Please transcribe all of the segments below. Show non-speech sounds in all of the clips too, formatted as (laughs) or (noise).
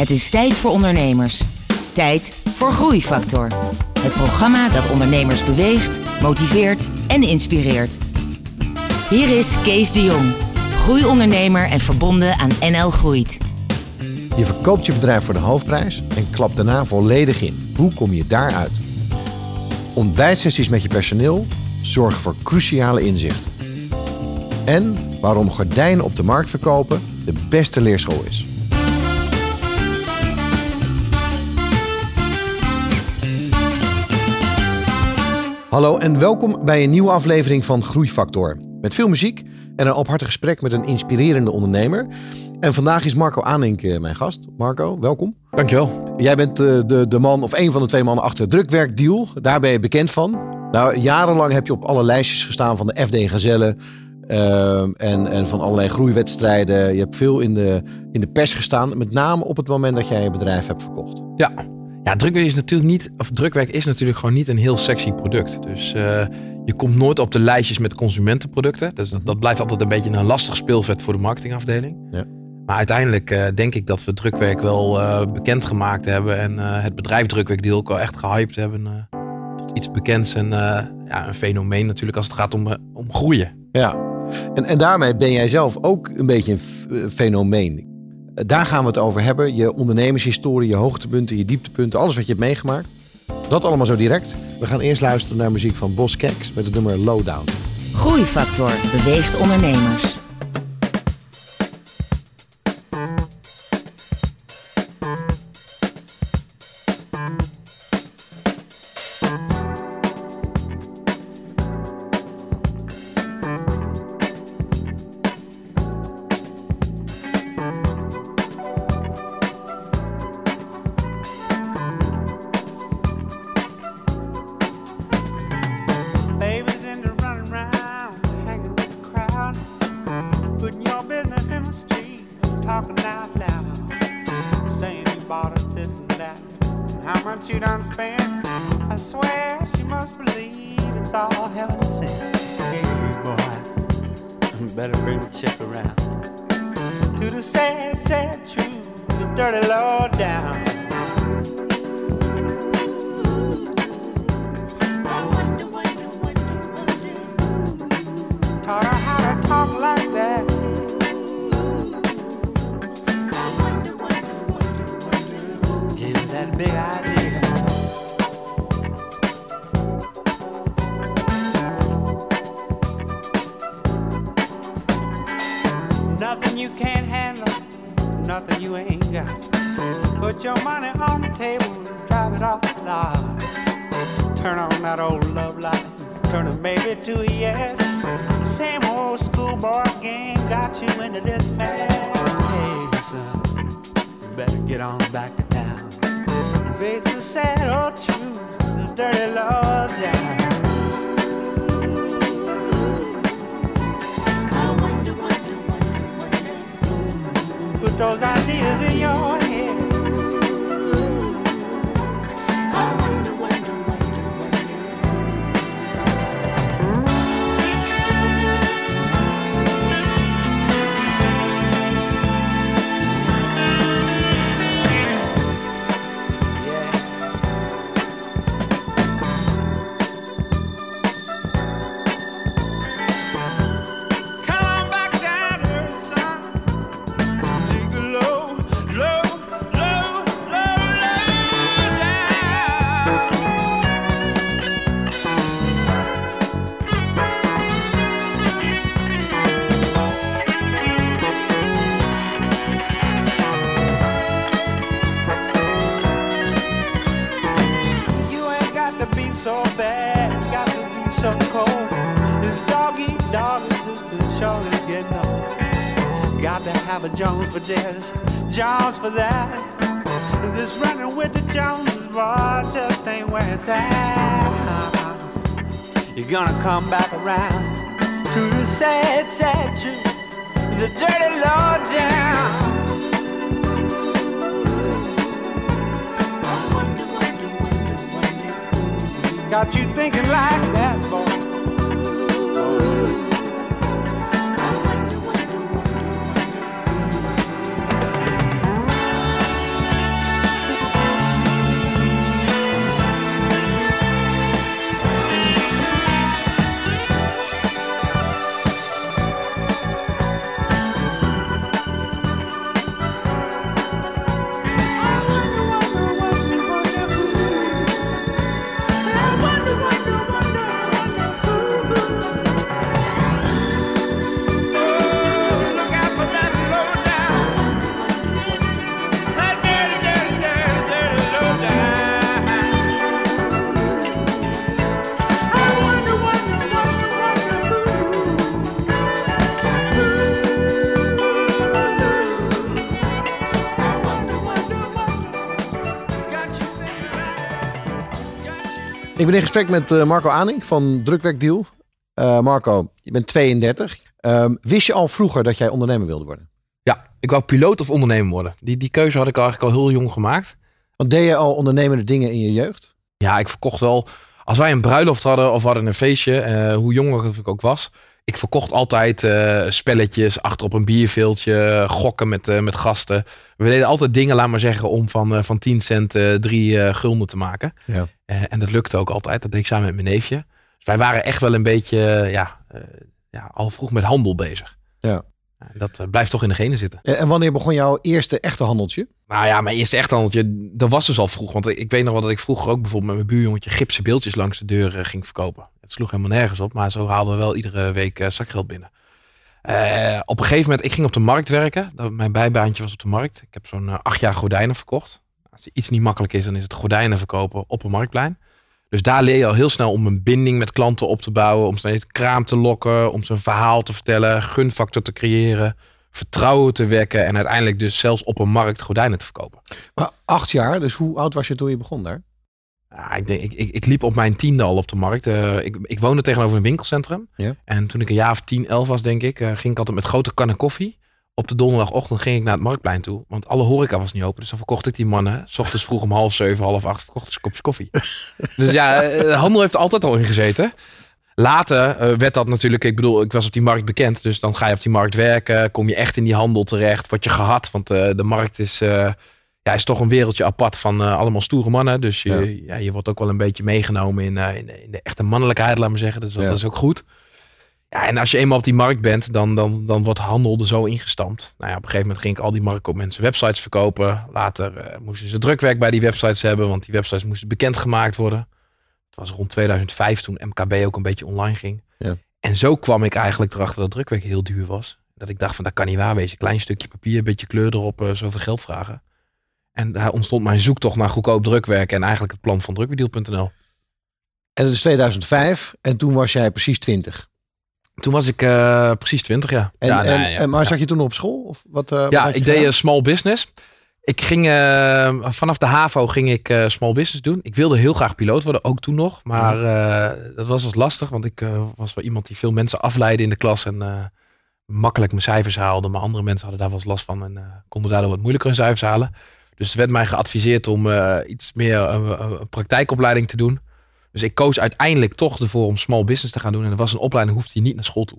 Het is tijd voor ondernemers. Tijd voor Groeifactor. Het programma dat ondernemers beweegt, motiveert en inspireert. Hier is Kees de Jong, groeiondernemer en verbonden aan NL Groeit. Je verkoopt je bedrijf voor de hoofdprijs en klapt daarna volledig in. Hoe kom je daaruit? Ontbijtsessies met je personeel zorgen voor cruciale inzichten. En waarom gordijnen op de markt verkopen de beste leerschool is. Hallo en welkom bij een nieuwe aflevering van Groeifactor. Met veel muziek en een openhartig gesprek met een inspirerende ondernemer. En vandaag is Marco Aanink eh, mijn gast. Marco, welkom. Dankjewel. Jij bent eh, de, de man of een van de twee mannen achter drukwerkdeal. Daar ben je bekend van. Nou, jarenlang heb je op alle lijstjes gestaan van de FD Gazelle. Uh, en, en van allerlei groeiwedstrijden. Je hebt veel in de, in de pers gestaan. Met name op het moment dat jij je bedrijf hebt verkocht. Ja, ja, drukwerk is natuurlijk niet, of drukwerk is natuurlijk gewoon niet een heel sexy product. Dus uh, je komt nooit op de lijstjes met consumentenproducten. Dus dat, dat, blijft altijd een beetje een lastig speelvet voor de marketingafdeling. Ja. Maar uiteindelijk uh, denk ik dat we drukwerk wel uh, bekendgemaakt hebben. En het bedrijf drukwerkdeal ook wel echt gehyped hebben tot iets bekends. En ja, een fenomeen natuurlijk als het gaat om, om groeien. Ja, en, en daarmee ben jij zelf ook een beetje een fenomeen. Daar gaan we het over hebben. Je ondernemershistorie, je hoogtepunten, je dieptepunten, alles wat je hebt meegemaakt. Dat allemaal zo direct. We gaan eerst luisteren naar muziek van Bos Keks met het nummer Lowdown. Groeifactor beweegt ondernemers. said, Hey, (laughs) boy, better bring a check around to the sad, sad truth, the dirty law down. Taught her how to talk like that. That big idea. yes. Same old schoolboy game got you into this mess. Hey, son, you better get on back to town. Face the sad old truth, the dirty law down. Put those ideas in your for this, Jones for that. This running with the Joneses, boy, just ain't where it's at. You're gonna come back around to the sad, sad truth, the dirty low down. Got you thinking like that, boy. Ik ben in gesprek met uh, Marco Aanink van Drukwerkdeal. Uh, Marco, je bent 32. Um, wist je al vroeger dat jij ondernemer wilde worden? Ja, ik wou piloot of ondernemer worden. Die, die keuze had ik eigenlijk al heel jong gemaakt. Want deed je al ondernemende dingen in je jeugd? Ja, ik verkocht wel. Als wij een bruiloft hadden of hadden een feestje, uh, hoe jong ik ook was, ik verkocht altijd uh, spelletjes achter op een bierveeltje, gokken met, uh, met gasten. We deden altijd dingen, laat maar zeggen, om van, uh, van 10 cent drie gulden te maken. Ja. en dat lukte ook altijd. Dat deed ik samen met mijn neefje. Dus wij waren echt wel een beetje, ja, ja, al vroeg met handel bezig. Ja. Dat blijft toch in de genen zitten. En wanneer begon jouw eerste echte handeltje? Nou ja, mijn eerste echt handeltje, dat was dus al vroeg. Want ik weet nog wel dat ik vroeger ook bijvoorbeeld met mijn buurjongetje gipsen beeldjes langs de deur ging verkopen. Het sloeg helemaal nergens op, maar zo haalden we wel iedere week zakgeld binnen. Uh, op een gegeven moment, ik ging op de markt werken. Mijn bijbaantje was op de markt. Ik heb zo'n acht jaar gordijnen verkocht. Als iets niet makkelijk is, dan is het gordijnen verkopen op een marktplein. Dus daar leer je al heel snel om een binding met klanten op te bouwen. Om ze kraam te lokken, om ze een verhaal te vertellen, gunfactor te creëren vertrouwen te wekken en uiteindelijk dus zelfs op een markt gordijnen te verkopen. Maar acht jaar, dus hoe oud was je toen je begon daar? Ja, ik, denk, ik, ik, ik, liep op mijn tiende al op de markt. Uh, ik, ik woonde tegenover een winkelcentrum. Ja. En toen ik een jaar of tien, elf was, denk ik, uh, ging ik altijd met grote kannen koffie. Op de donderdagochtend ging ik naar het marktplein toe. Want alle horeca was niet open. Dus dan verkocht ik die mannen. S ochtends vroeg om half zeven, half acht verkocht ik een kopje koffie. (laughs) dus ja, de eh, handel heeft er altijd al in gezeten. Later werd dat natuurlijk, ik bedoel, ik was op die markt bekend. Dus dan ga je op die markt werken. Kom je echt in die handel terecht. Word je gehad. Want de markt is ja, is toch een wereldje apart van uh, allemaal stoere mannen. Dus je, ja. je wordt ook wel een beetje meegenomen in, uh, in, de, in, de, echte mannelijkheid, laat maar zeggen. Dus dat is ook goed. Ja, en als je eenmaal op die markt bent, dan, dan, dan wordt handel er zo ingestampt. Nou ja, op een gegeven moment ging ik al die markt op mensen websites verkopen. Later uh, moesten ze drukwerk bij die websites hebben, want die websites moesten bekendgemaakt worden. Het was rond 2005 toen MKB ook een beetje online ging. Ja. En zo kwam ik eigenlijk erachter dat drukwerk heel duur was. Dat ik dacht van, dat kan niet waar wezen. Klein stukje papier, een beetje kleur erop, zoveel geld vragen. En daar ontstond mijn zoektocht naar goedkoop drukwerk en eigenlijk het plan van drukwerkdeal.nl. En dat is 2005 en toen was jij precies 20. Toen was ik uh, precies 20, ja. En, ja, en, ja, maar zat je toen nog op school? Of wat, uh, ja, ik deed small business. Ik ging uh, vanaf de HAVO ging ik small business doen. Ik wilde heel graag piloot worden, ook toen nog. Maar dat was wat lastig, want ik was wel iemand die veel mensen afleidde in de klas en makkelijk mijn cijfers haalde. Maar andere mensen hadden daar wel last van en konden daardoor wat moeilijker hun cijfers halen. Dus er werd mij geadviseerd om uh, iets meer uh, een praktijkopleiding te doen. Dus ik koos uiteindelijk toch ervoor om small business te gaan doen. En dat was een opleiding, hoefde je niet naar school toe.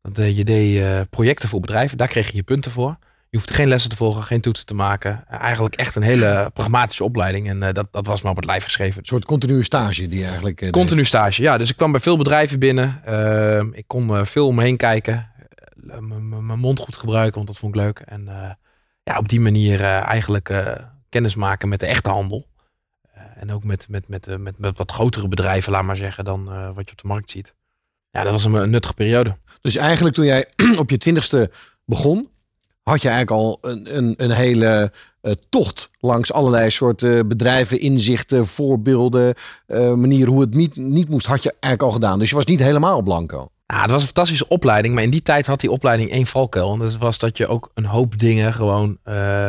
Want, uh, je deed projecten voor bedrijven, daar kreeg je je punten voor. Je hoefde geen lessen te volgen, geen toetsen te maken. Eigenlijk echt een hele pragmatische opleiding. En dat, dat was me op het lijf geschreven. Een soort continue stage die eigenlijk. continu stage, ja. Dus ik kwam bij veel bedrijven binnen. Ehm, ik kon veel om me heen kijken. Mijn mond goed gebruiken, want dat vond ik leuk. En ja, op die manier eigenlijk kennis maken met de echte handel. Uh, en ook met, met, met, met, met wat grotere bedrijven, laat maar zeggen, dan wat je op de markt ziet. Ja, dat was een, een nuttige periode. Dus eigenlijk toen jij (clears throat) op je twintigste begon, had je eigenlijk al een, een, een hele tocht langs allerlei soorten bedrijven, inzichten, voorbeelden, manieren hoe het niet, niet moest, had je eigenlijk al gedaan. Dus je was niet helemaal blanco. Ja, het was een fantastische opleiding. Maar in die tijd had die opleiding één valkuil. En dat was dat je ook een hoop dingen gewoon uh,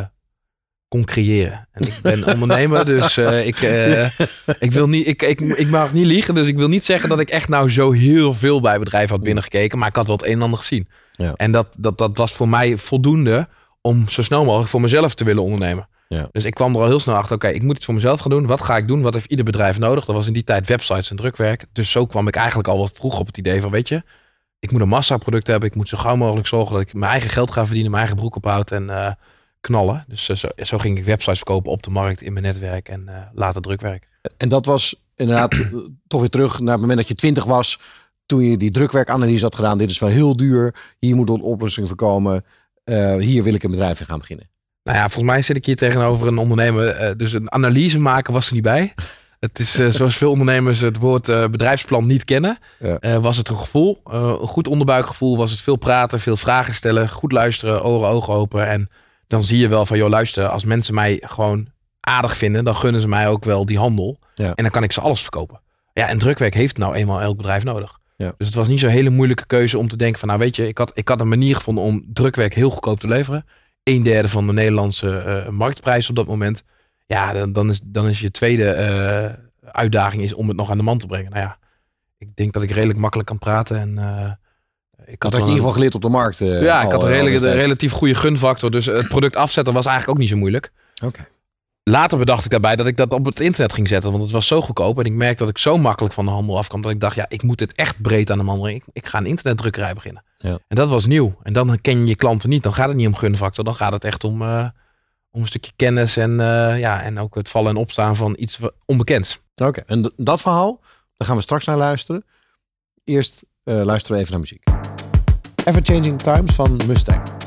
kon creëren. En ik ben (laughs) ondernemer, dus uh, ik, uh, (laughs) ik, wil niet, ik, ik, ik mag niet liegen. Dus ik wil niet zeggen dat ik echt nou zo heel veel bij bedrijven had binnengekeken. Maar ik had wel het een en ander gezien. Ja. En dat, dat, dat was voor mij voldoende om zo snel mogelijk voor mezelf te willen ondernemen. Ja. Dus ik kwam er al heel snel achter, oké, ik moet iets voor mezelf gaan doen. Wat ga ik doen? Wat heeft ieder bedrijf nodig? Dat was in die tijd websites en drukwerk. Dus zo kwam ik eigenlijk al wat vroeg op het idee van, weet je, ik moet een massaproduct hebben. Ik moet zo gauw mogelijk zorgen dat ik mijn eigen geld ga verdienen, mijn eigen broek ophoud en uh, knallen. Dus uh, zo, zo, ging ik websites verkopen op de markt in mijn netwerk en uh, later drukwerk. En dat was inderdaad toch weer terug naar het moment dat je twintig was, toen je die drukwerkanalyse had gedaan. Dit is wel heel duur. Hier moet een oplossing voorkomen. hier wil ik een bedrijf in gaan beginnen. Nou ja, volgens mij zit ik hier tegenover een ondernemer. Uh, dus een analyse maken was er niet bij. Het is uh, zoals veel ondernemers het woord uh, bedrijfsplan niet kennen. Ja. was het een gevoel, een goed onderbuikgevoel. Was het veel praten, veel vragen stellen, goed luisteren, oren, ogen open. En dan zie je wel van, joh luister, als mensen mij gewoon aardig vinden, dan gunnen ze mij ook wel die handel. Ja. En dan kan ik ze alles verkopen. Ja, en drukwerk heeft nou eenmaal elk bedrijf nodig. Ja. Dus het was niet zo'n hele moeilijke keuze om te denken van, nou weet je, ik had, ik had een manier gevonden om drukwerk heel goedkoop te leveren een derde van de Nederlandse uh, marktprijs op dat moment. Ja, dan, dan, is, dan is je tweede uh, uitdaging is om het nog aan de man te brengen. Nou ja, ik denk dat ik redelijk makkelijk kan praten. En, uh, ik had, had je in ieder geval geleerd op de markt. Uh, ja, ik had een redelijk, relatief goede gunfactor. Dus het product afzetten was eigenlijk ook niet zo moeilijk. Oké. Later bedacht ik daarbij dat ik dat op het internet ging zetten. Want het was zo goedkoop. En ik merkte dat ik zo makkelijk van de handel afkwam. Dat ik dacht, ja, ik moet het echt breed aan de man brengen. Ik, ik ga een internetdrukkerij beginnen. Ja. En dat was nieuw. En dan ken je je klanten niet. Dan gaat het niet om gunfactor. Dan gaat het echt om, uh, om een stukje kennis. En, uh, ja, en ook het vallen en opstaan van iets onbekends. Oké, en dat verhaal, daar gaan we straks naar luisteren. Eerst luisteren we even naar muziek. Ever Changing Times van Mustang.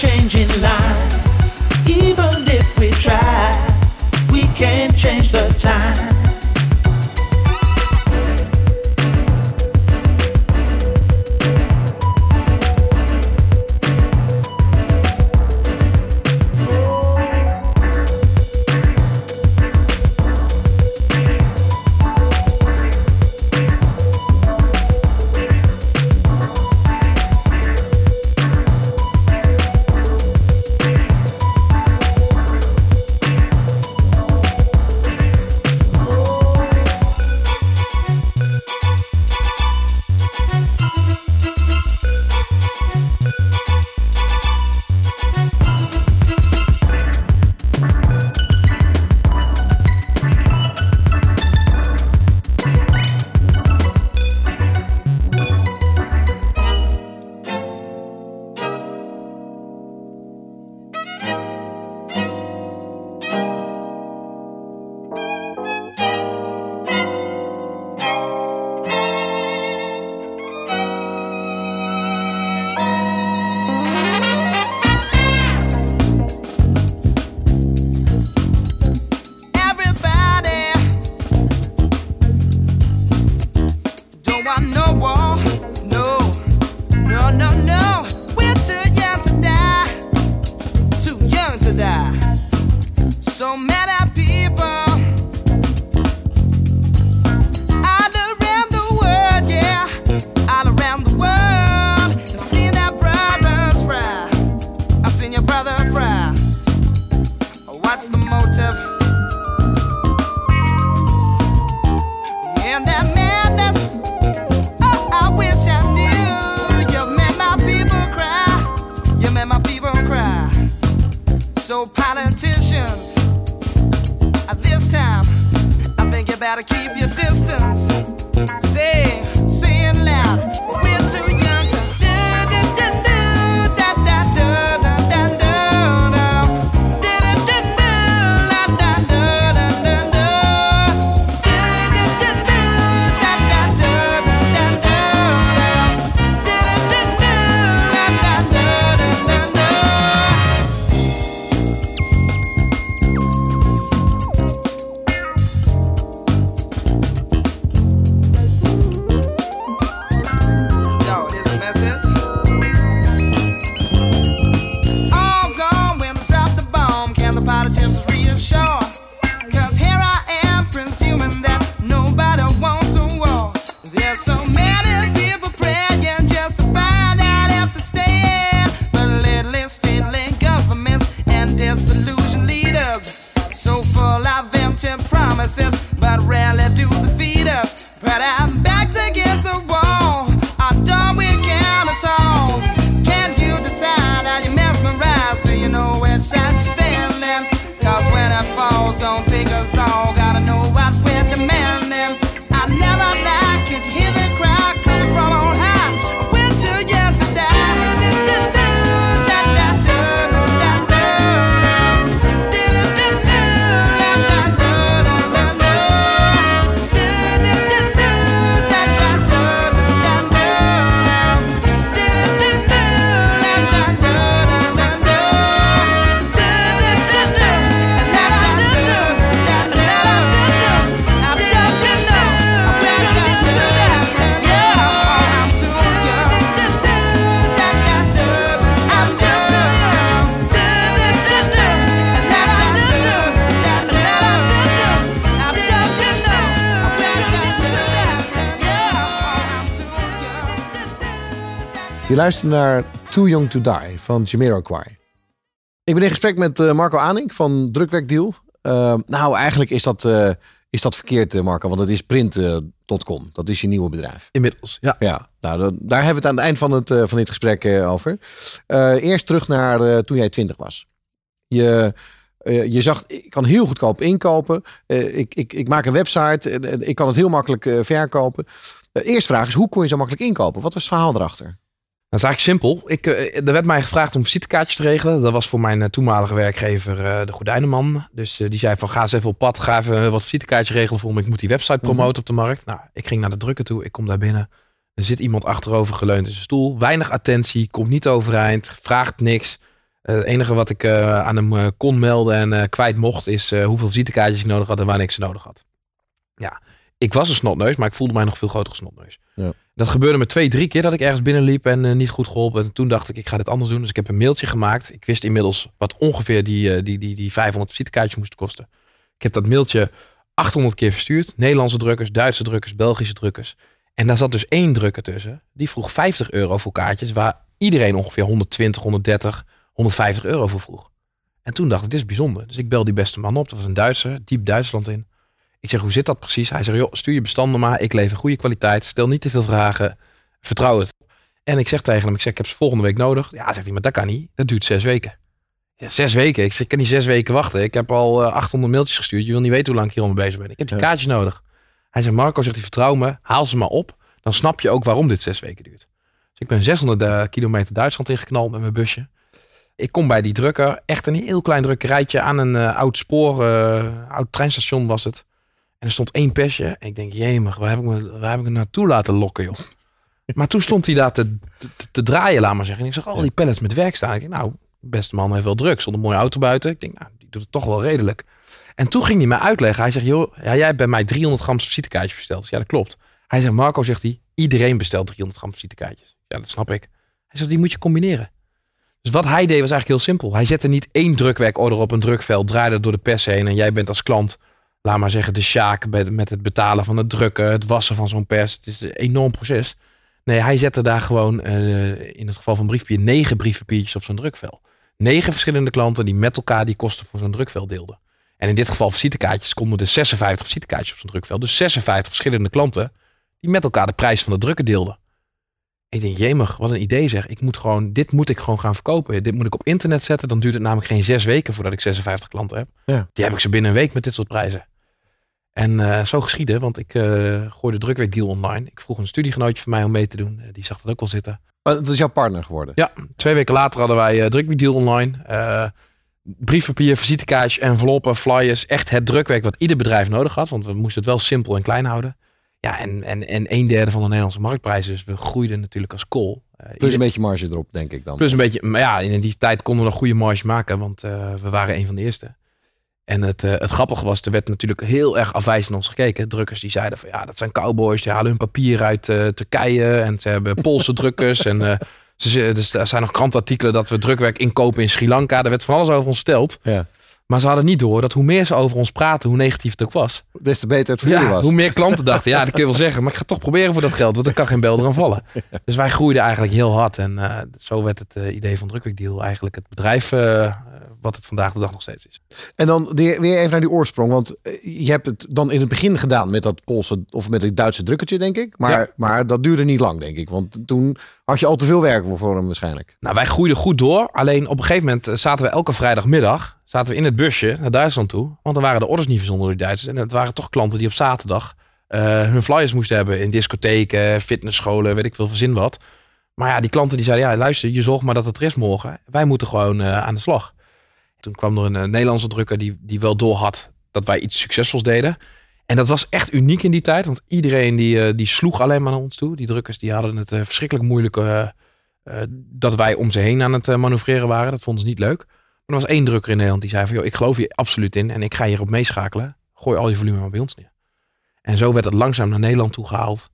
changing life. Luistert naar Too Young to Die van Jamiroquai. Ik ben in gesprek met eh, Marco Aning van Drukwerkdeal. Uh, nou, eigenlijk is dat, eh, is dat verkeerd, Marco, want het is print.com. dat is je nieuwe bedrijf. Inmiddels, ja. Ja, nou, dan- daar hebben we het aan het eind van, het, van dit gesprek over. Eerst terug naar toen jij 20 was. Je, je zag, ik kan heel goedkoop inkopen. Ik, ik, ik maak een website en, ik kan het heel makkelijk verkopen. De eerste vraag is, hoe kon je zo makkelijk inkopen? Wat was het verhaal erachter? Dat is eigenlijk simpel. Ik, eh, er werd mij gevraagd om visitekaartjes te regelen. Dat was voor mijn eh, toenmalige werkgever eh, de Gordijnenman. Dus die zei van ga eens even op pad. Ga even wat visitekaartjes regelen voor me. Ik moet die website promoten op de markt. Nou, ik ging naar de drukker toe. Ik kom daar binnen. Er zit iemand achterover geleund in zijn stoel. Weinig attentie. Komt niet overeind. Vraagt niks. Het enige wat ik aan hem kon melden en kwijt mocht... is hoeveel visitekaartjes ik nodig had en wanneer ik ze nodig had. Ja, ik was een snotneus, maar ik voelde mij nog veel grotere snotneus. Ja. Dat gebeurde me twee, drie keer dat ik ergens binnenliep en eh, niet goed geholpen. En toen dacht ik, ik ga dit anders doen. Dus ik heb een mailtje gemaakt. Ik wist inmiddels wat ongeveer die, eh, die, die, die 500 visitekaartjes moesten kosten. Ik heb dat mailtje 800 keer verstuurd. Nederlandse drukkers, Duitse drukkers, Belgische drukkers. En daar zat dus één drukker tussen. Die vroeg 50 euro voor kaartjes, waar iedereen ongeveer 120, 130, 150 euro voor vroeg. En toen dacht ik, dit is bijzonder. Dus ik bel die beste man op. Dat was een Duitser, diep Duitsland in. Ik zeg, hoe zit dat precies? Hij zegt, joh, stuur je bestanden maar. Ik lever goede kwaliteit. Stel niet te veel vragen. Vertrouw het. En ik zeg tegen hem, ik zeg, ik heb ze volgende week nodig. Ja, zegt hij, maar dat kan niet. Dat duurt zes weken. Ja, zes weken? Ik zeg, ik kan niet zes weken wachten. Ik heb al eh, 800 mailtjes gestuurd. Je wil niet weten hoe lang ik hier al mee bezig ben. Ik heb die Ja. kaartjes nodig. Hij zegt, Marco, zegt hij, vertrouw me. Haal ze maar op. Dan snap je ook waarom dit zes weken duurt. Dus ik ben 600 eh, kilometer Duitsland ingeknald met mijn busje. Ik kom bij die drukker. Echt een heel klein drukkerijtje aan een eh, oud spoor. eh, oud treinstation was het. En er stond één persje. En ik denk, jemig, waar heb ik me, waar heb ik me naartoe laten lokken, joh. (laughs) Maar toen stond hij daar te, te, te draaien, laat maar zeggen. En ik zag al die pallets met werk staan. Ik denk, nou, beste man heeft wel druk. Stond een mooie auto buiten. Ik denk, nou, die doet het toch wel redelijk. En toen ging hij mij uitleggen. Hij zegt, joh, ja, jij hebt bij mij 300 gram visitekaartjes besteld. Dus ja, dat klopt. Hij zegt, Marco, zegt hij, iedereen bestelt 300 gram visitekaartjes. Ja, dat snap ik. Hij zegt, die moet je combineren. Dus wat hij deed was eigenlijk heel simpel. Hij zette niet één drukwerkorder op een drukveld, draaide door de pers heen en jij bent als klant, laat maar zeggen, de sjaak met, het betalen van het drukken, het wassen van zo'n pers. Het is een enorm proces. Nee, hij zette daar gewoon, eh, in het geval van briefpapier, negen briefpapiertjes op zo'n drukvel. Negen verschillende klanten die met elkaar die kosten voor zo'n drukvel deelden. En in dit geval visitekaartjes konden er 56 visitekaartjes op zo'n drukvel. Dus 56 verschillende klanten die met elkaar de prijs van het drukken deelden. Ik denk, jemig, wat een idee zeg. Ik moet gewoon, dit moet ik gewoon gaan verkopen. Dit moet ik op internet zetten. Dan duurt het namelijk geen zes weken voordat ik 56 klanten heb. Ja. Die heb ik ze binnen een week met dit soort prijzen. En eh, zo geschieden, want ik uh, gooide drukwerkdeal online. Ik vroeg een studiegenootje van mij om mee te doen. die zag dat ook wel zitten. Oh, dat is jouw partner geworden? Ja, twee weken later hadden wij uh, drukwerkdeal online. briefpapier, visitekaartjes, enveloppen, flyers. Echt het drukwerk wat ieder bedrijf nodig had. Want we moesten het wel simpel en klein houden. Ja, en, en, en een derde van de Nederlandse marktprijs. Dus we groeiden natuurlijk als kool. Uh, plus een beetje marge erop, denk ik dan. Plus een beetje, maar ja, in die tijd konden we nog goede marge maken, want uh, we waren een van de eerste. En het, uh, het grappige was, er werd natuurlijk heel erg afwijzend ons gekeken. Drukkers die zeiden van ja, dat zijn cowboys, die halen hun papier uit Turkije en ze hebben (laughs) Poolse drukkers. En ze, dus er zijn nog krantartikelen dat we drukwerk inkopen in Sri Lanka. Er werd van alles over ons verteld. Ja. Maar ze hadden niet door dat hoe meer ze over ons praten, hoe negatief het ook was. Des te beter het voor ja, was. Hoe meer klanten dachten, ja, dat kun je wel zeggen. Maar ik ga toch proberen voor dat geld, want er kan geen bel eraan vallen. (laughs) Dus wij groeiden eigenlijk heel hard. En uh, zo werd het uh, idee van Drukwerkdeal eigenlijk het bedrijf uh, wat het vandaag de dag nog steeds is. En dan weer even naar die oorsprong. Want je hebt het dan in het begin gedaan met dat Poolse of met het Duitse drukkertje, denk ik. Maar, ja. maar dat duurde niet lang, denk ik. Want toen had je al te veel werk voor hem waarschijnlijk. Nou, wij groeiden goed door. Alleen op een gegeven moment zaten we elke vrijdagmiddag zaten we in het busje naar Duitsland toe. Want dan waren de orders niet verzonden door de Duitsers. En het waren toch klanten die op zaterdag uh, hun flyers moesten hebben. In discotheken, fitnessscholen, weet ik veel, verzin wat. Maar ja, die klanten die zeiden, ja luister, je zorgt maar dat het er is morgen. Wij moeten gewoon uh, aan de slag. Toen kwam er een uh, Nederlandse drukker die, die wel door had dat wij iets succesvols deden. En dat was echt uniek in die tijd. Want iedereen die, die sloeg alleen maar naar ons toe. Die drukkers die hadden het verschrikkelijk moeilijk dat wij om ze heen aan het manoeuvreren waren. Dat vonden ze niet leuk. Er was één drukker in Nederland die zei van... Joh, ik geloof hier absoluut in en ik ga hierop meeschakelen. Gooi al je volume maar bij ons neer. En zo werd het langzaam naar Nederland toe gehaald.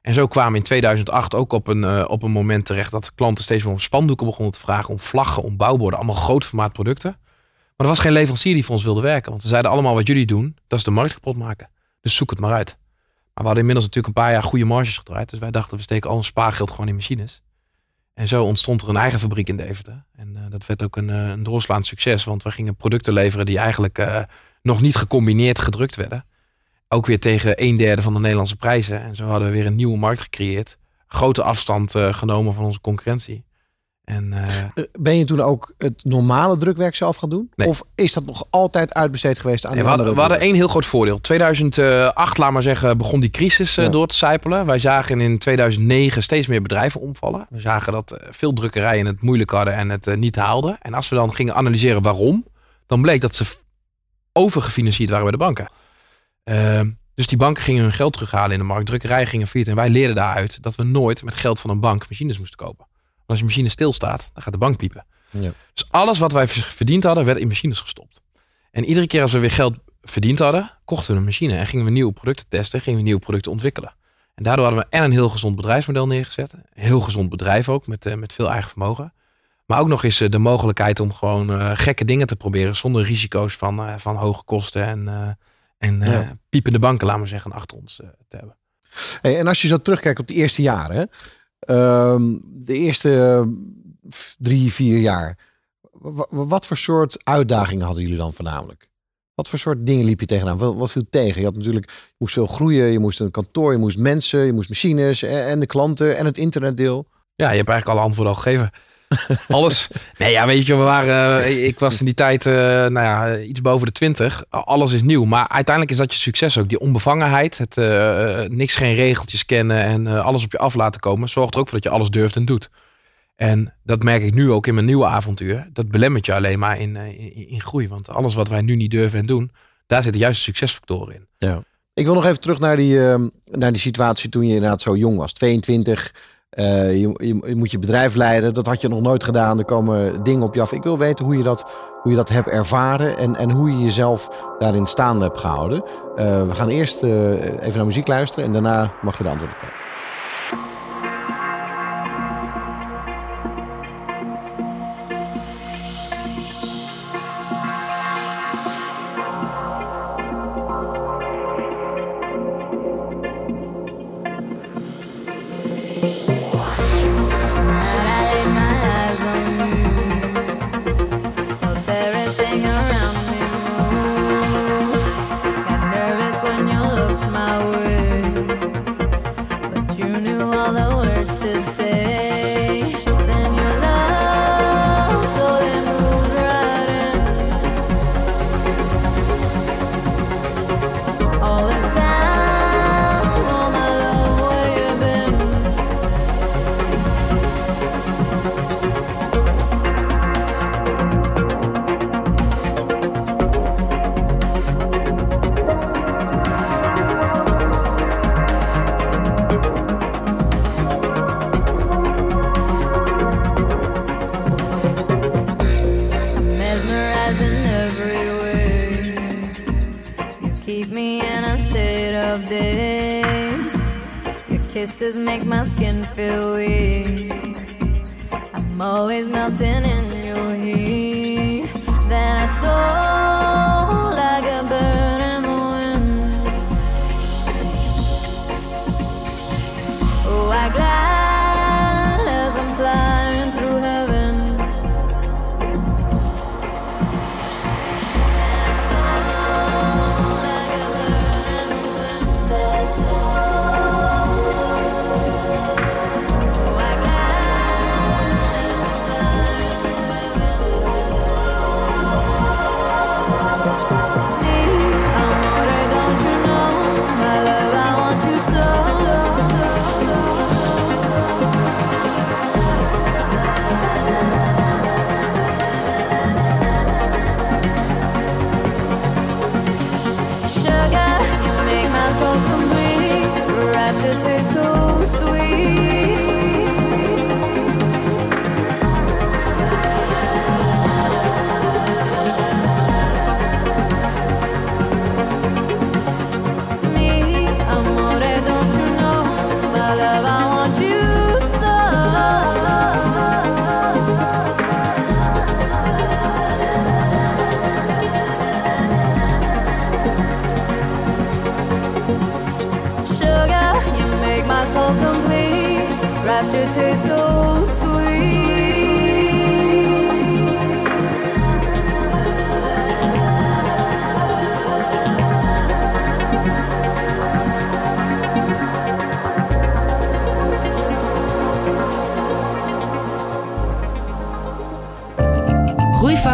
En zo kwamen in 2008 ook op een, uh, op een moment terecht... dat klanten steeds meer om spandoeken begonnen te vragen... om vlaggen, om bouwborden, allemaal groot formaat producten. Maar er was geen leverancier die voor ons wilde werken. Want ze zeiden allemaal wat jullie doen, dat is de markt kapot maken. Dus zoek het maar uit. Maar we hadden inmiddels natuurlijk een paar jaar goede marges gedraaid. Dus wij dachten, we steken al ons spaargeld gewoon in machines. En zo ontstond er een eigen fabriek in Deventer. En uh, dat werd ook een, uh, een doorslaand succes. Want we gingen producten leveren die eigenlijk uh, nog niet gecombineerd gedrukt werden. Ook weer tegen een derde van de Nederlandse prijzen. En zo hadden we weer een nieuwe markt gecreëerd. Grote afstand genomen van onze concurrentie. En, ben je toen ook het normale drukwerk zelf gaan doen? Nee. Of is dat nog altijd uitbesteed geweest aan nee, de we, hadden, we hadden één heel groot voordeel. 2008, laat maar zeggen, begon die crisis ja. door te sijpelen. Wij zagen in 2009 steeds meer bedrijven omvallen. We zagen dat veel drukkerijen het moeilijk hadden en het niet haalden. En als we dan gingen analyseren waarom, dan bleek dat ze overgefinancierd waren bij de banken. Uh, dus die banken gingen hun geld terughalen in de markt. Drukkerijen gingen failliet. En wij leerden daaruit dat we nooit met geld van een bank machines moesten kopen. Als je machine stilstaat, dan gaat de bank piepen. Ja. Dus alles wat wij verdiend hadden, werd in machines gestopt. En iedere keer als we weer geld verdiend hadden, kochten we een machine en gingen we nieuwe producten testen, gingen we nieuwe producten ontwikkelen. En daardoor hadden we en een heel gezond bedrijfsmodel neergezet. Een heel gezond bedrijf ook, met, uh, met veel eigen vermogen. Maar ook nog eens uh, de mogelijkheid om gewoon uh, gekke dingen te proberen zonder risico's van, van hoge kosten en, en ja. piepende banken, laten we zeggen, achter ons te hebben. Hey, en als je zo terugkijkt op de eerste jaren, hè? Um, de eerste drie, vier jaar. Wat voor soort uitdagingen hadden jullie dan voornamelijk? Wat voor soort dingen liep je tegenaan? Wat, wat viel tegen? Je had natuurlijk, je moest veel groeien, je moest een kantoor, je moest mensen, je moest machines en de klanten en het internetdeel. Ja, je hebt eigenlijk alle antwoorden al gegeven. (laughs) Alles. Nee, ja, weet je, we waren. Ik was in die tijd, uh, nou ja, iets boven de twintig. Alles is nieuw. Maar uiteindelijk is dat je succes ook. Die onbevangenheid. Het niks, geen regeltjes kennen en alles op je af laten komen. Zorgt er ook voor dat je alles durft en doet. En dat merk ik nu ook in mijn nieuwe avontuur. Dat belemmert je alleen maar in, in, groei. Want alles wat wij nu niet durven en doen, daar zitten juist succesfactoren in. Ja. Ik wil nog even terug naar die, naar die situatie toen je inderdaad zo jong was. 22. Uh, je, je, moet je bedrijf leiden. Dat had je nog nooit gedaan. Er komen dingen op je af. Ik wil weten hoe je dat, hoe je dat hebt ervaren. En, en hoe je jezelf daarin staande hebt gehouden. Uh, we gaan eerst uh, even naar muziek luisteren. En daarna mag je de antwoorden geven.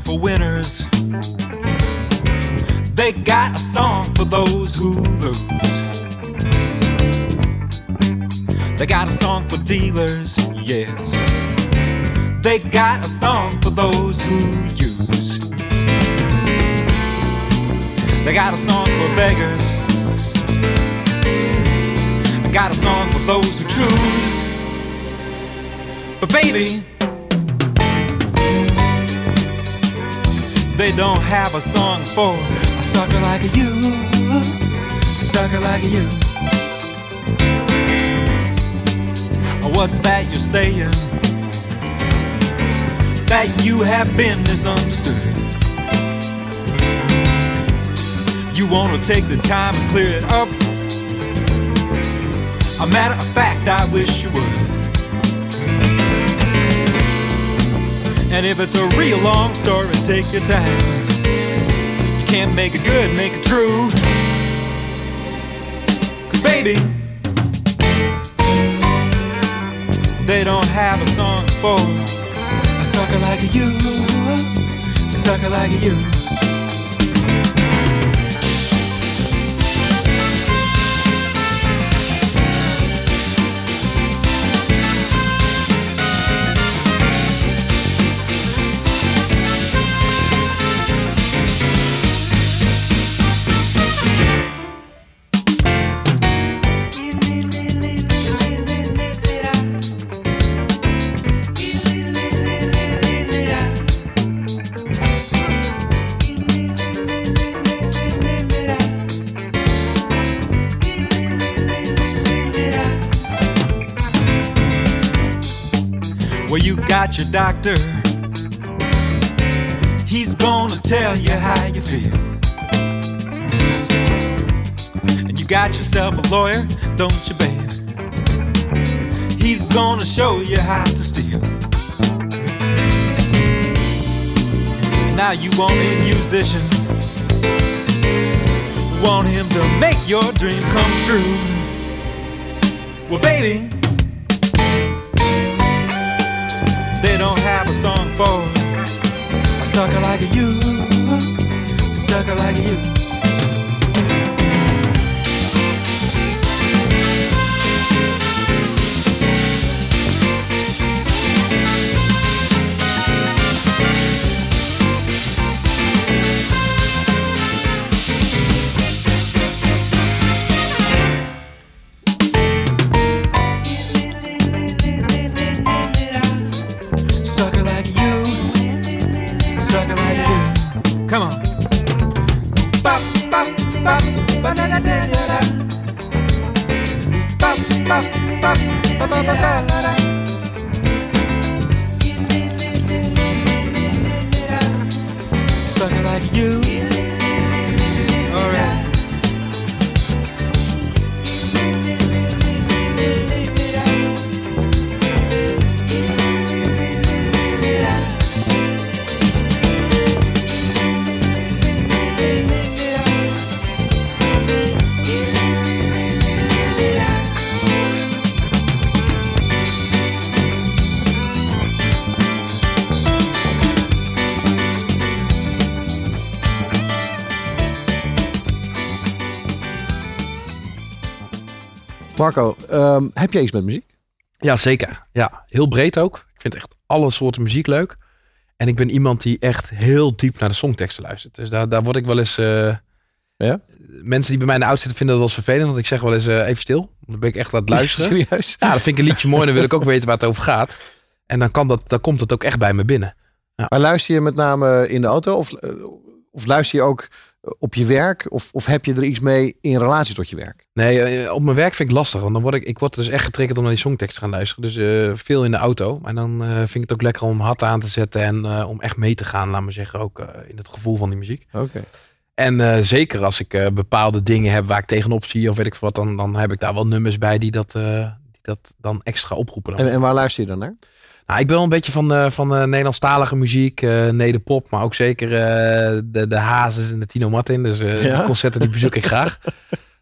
For winners. They got a song for those who lose. They got a song for dealers, yes. They got a song for those who use. They got a song for beggars. I got a song for those who choose. But baby, they don't have a song for a sucker like you, sucker like you. What's that you're saying? That you have been misunderstood. You wanna take the time and clear it up. A matter of fact, I wish you would. And if it's a real long take your time. You can't make it good, make it true. Cause baby, they don't have a song for a sucker like you, sucker like you. Got your doctor. He's gonna tell you how you feel. And you got yourself a lawyer, don't you, babe? He's gonna show you how to steal. Now you want a musician. Want him to make your dream come true. Well, baby. They don't have a song for a sucker like you, sucker like you. Marco, ehm, heb jij iets met muziek? Ja, zeker. Ja, heel breed ook. Ik vind echt alle soorten muziek leuk. En ik ben iemand die echt heel diep naar de songteksten luistert. Dus daar, daar word ik wel eens... eh, Ja? Mensen die bij mij in de auto zitten vinden dat wel eens vervelend. Want ik zeg wel eens eh, even stil. Dan ben ik echt aan het luisteren. (laughs) Serieus? Ja, dan vind ik een liedje mooi. Dan wil ik ook weten waar het over gaat. En dan, kan dat, dan komt het ook echt bij me binnen. Maar luister je met name in de auto of, eh, of luister je ook op je werk? Of, of heb je er iets mee in relatie tot je werk? Nee, eh, op mijn werk vind ik lastig. Want dan word ik, ik word dus echt getriggerd om naar die songtekst te gaan luisteren. Dus eh, veel in de auto. Maar dan eh, vind ik het ook lekker om hard aan te zetten. En om echt mee te gaan, laat maar zeggen. Ook in het gevoel van die muziek. Oké. En zeker als ik bepaalde dingen heb waar ik tegenop zie. Of weet ik wat. Dan, dan heb ik daar wel nummers bij die dat, die dat dan extra oproepen. Dan. En, en waar luister je dan naar? Nou, ik ben wel een beetje van, eh, van eh, Nederlandstalige muziek, eh nederpop, maar ook zeker de, de Hazes en de Tino Martin. Dus Ja? die concerten die bezoek ik graag. (laughs)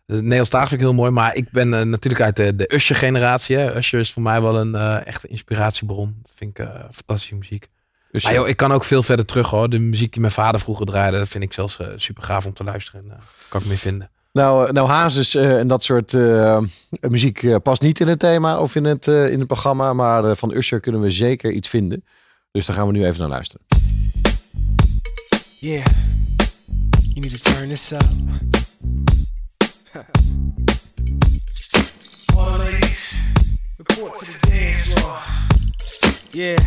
De Nederlandstalig vind ik heel mooi, maar ik ben natuurlijk uit de, de Usher-generatie. Usher is voor mij wel een echte inspiratiebron. Dat vind ik fantastische muziek. Dus Maar joh, ik kan ook veel verder terug hoor. De muziek die mijn vader vroeger draaide, dat vind ik zelfs super gaaf om te luisteren. En, kan ik meer vinden. Nou, eh, nou Hazes eh, en dat soort eh, muziek eh, past niet in het thema of in het, in het programma. Maar van Usher kunnen we zeker iets vinden. Dus daar gaan we nu even naar luisteren. Yeah. You need to turn this up. (laughs) All ladies, report to the dance floor. Yeah.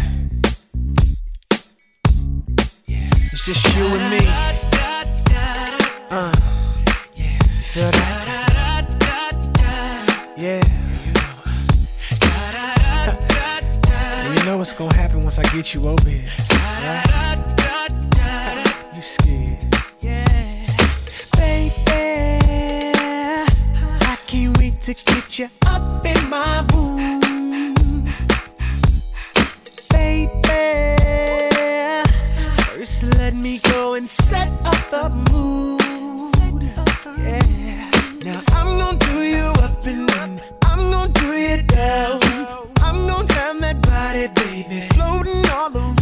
Yeah. It's just you and me. Uh. Yeah. You feel that? Yeah. You know what's gonna happen once I get you over here. You scared. Yeah. Baby, I can't wait to get you up in my room. Baby, first let me go and set up the mood. Yeah. Now I'm do you up and down. I'm do you down. I'm that body, baby, floating all around.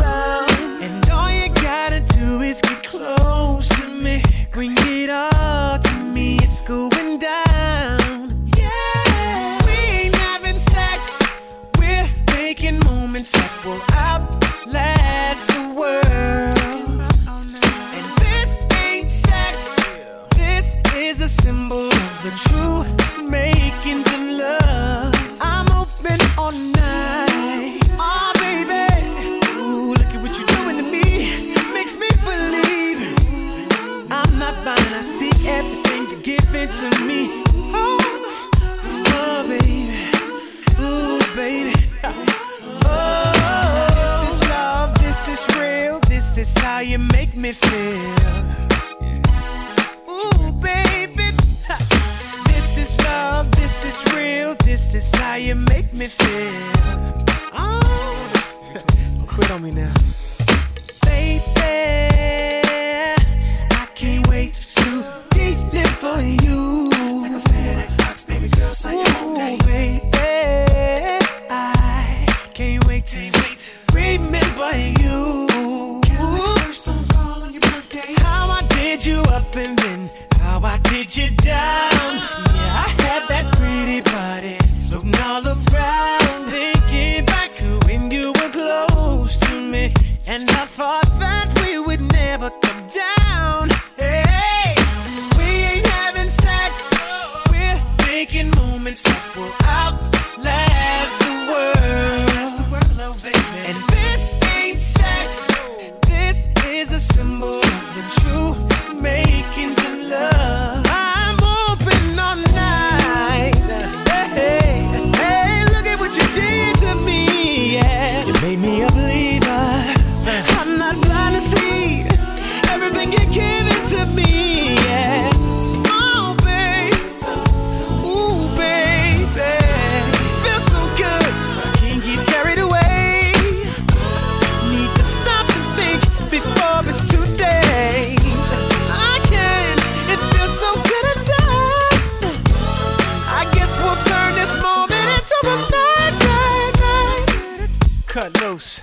Cut loose.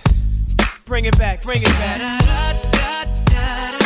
Bring it back, bring it back.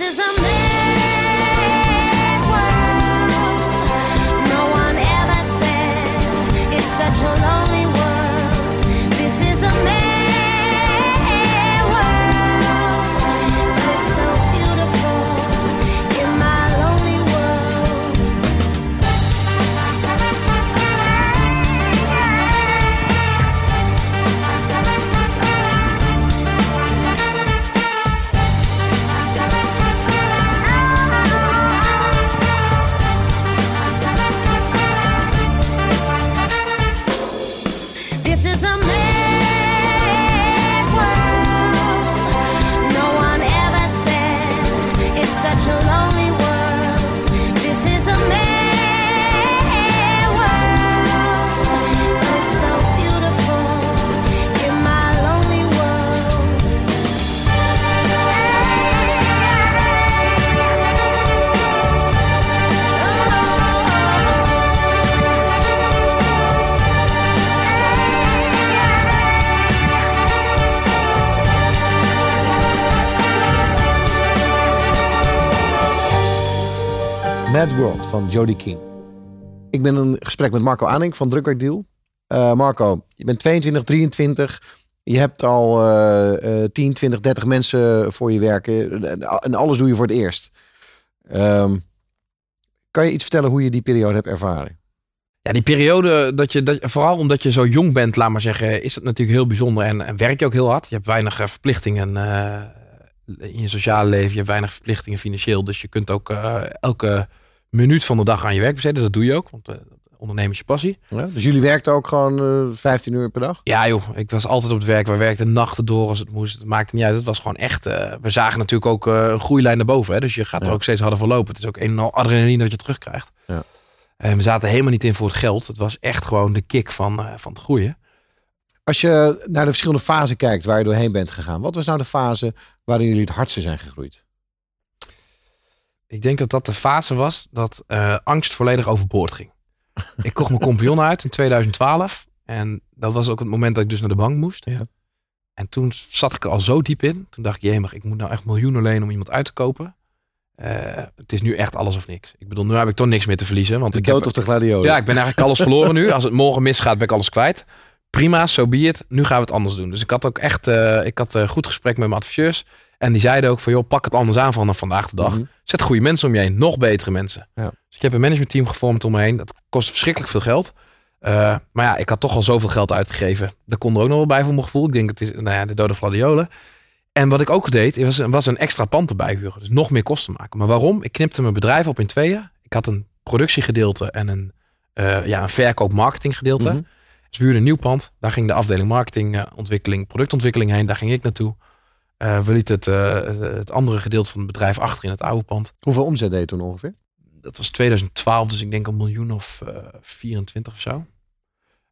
This is a Mad World van Jody King. Ik ben in een gesprek met Marco Aaning van Drukwerkdeal. Eh Marco, je bent 22, 23. Je hebt al eh, eh, 10, 20, 30 mensen voor je werken. En alles doe je voor het eerst. Ehm, Kan je iets vertellen hoe je die periode hebt ervaren? Ja, die periode, dat je, dat, vooral omdat je zo jong bent, laat maar zeggen, is het natuurlijk heel bijzonder. En, en werk je ook heel hard. Je hebt weinig eh, verplichtingen eh, in je sociale leven. Je hebt weinig verplichtingen financieel. Dus je kunt ook elke minuut van de dag aan je werk besteden. Dat doe je ook, want uh, ondernemen is je passie. Ja, dus jullie werkten ook gewoon eh 15 uur per dag? Ja joh, ik was altijd op het werk. We werkten nachten door als het moest. Het maakte niet uit. Het was gewoon echt... eh, we zagen natuurlijk ook eh, een groeilijn naar boven. Hè? Dus je gaat er ook steeds harder voor lopen. Het is ook een en al adrenaline dat je terugkrijgt. Ja. En we zaten helemaal niet in voor het geld. Het was echt gewoon de kick van, eh, van het groeien. Als je naar de verschillende fasen kijkt waar je doorheen bent gegaan. Wat was nou de fase waarin jullie het hardste zijn gegroeid? Ik denk dat dat de fase was dat eh, angst volledig overboord ging. (laughs) ik kocht mijn compagnon uit in 2012. En dat was ook het moment dat ik dus naar de bank moest. Ja. En toen zat ik er al zo diep in. Toen dacht ik, jemig, ik moet nou echt miljoenen lenen om iemand uit te kopen. Eh, het is nu echt alles of niks. Ik bedoel, nu heb ik toch niks meer te verliezen. Want De ik dood heb, of de gladiolen? Ja, ik ben eigenlijk alles verloren nu. Als het morgen misgaat, ben ik alles kwijt. Prima, zo so be it. Nu gaan we het anders doen. Dus ik had ook echt eh, ik had, eh, goed gesprek met mijn adviseurs. En die zeiden ook van, joh, pak het anders aan vanaf vandaag de dag. Mhm. Zet goede mensen om je heen. Nog betere mensen. Ja. Dus ik heb een managementteam gevormd om me heen. Dat kost verschrikkelijk veel geld. Eh, maar ja, ik had toch al zoveel geld uitgegeven. Daar kon er ook nog wel bij voor mijn gevoel. Ik denk, het is nou ja, de dode gladiolen. En wat ik ook deed, was, was een extra pand erbij huren. Dus nog meer kosten maken. Maar waarom? Ik knipte mijn bedrijf op in tweeën. Ik had een productiegedeelte en een, eh, ja, een verkoop-marketinggedeelte. Mhm. Dus we huurden een nieuw pand. Daar ging de afdeling marketing, eh, ontwikkeling, productontwikkeling heen. Daar ging ik naartoe. Eh, we lieten het, eh, het andere gedeelte van het bedrijf achter in het oude pand. Hoeveel omzet deed je toen ongeveer? Dat was 2012, dus ik denk een miljoen of eh 24 of zo.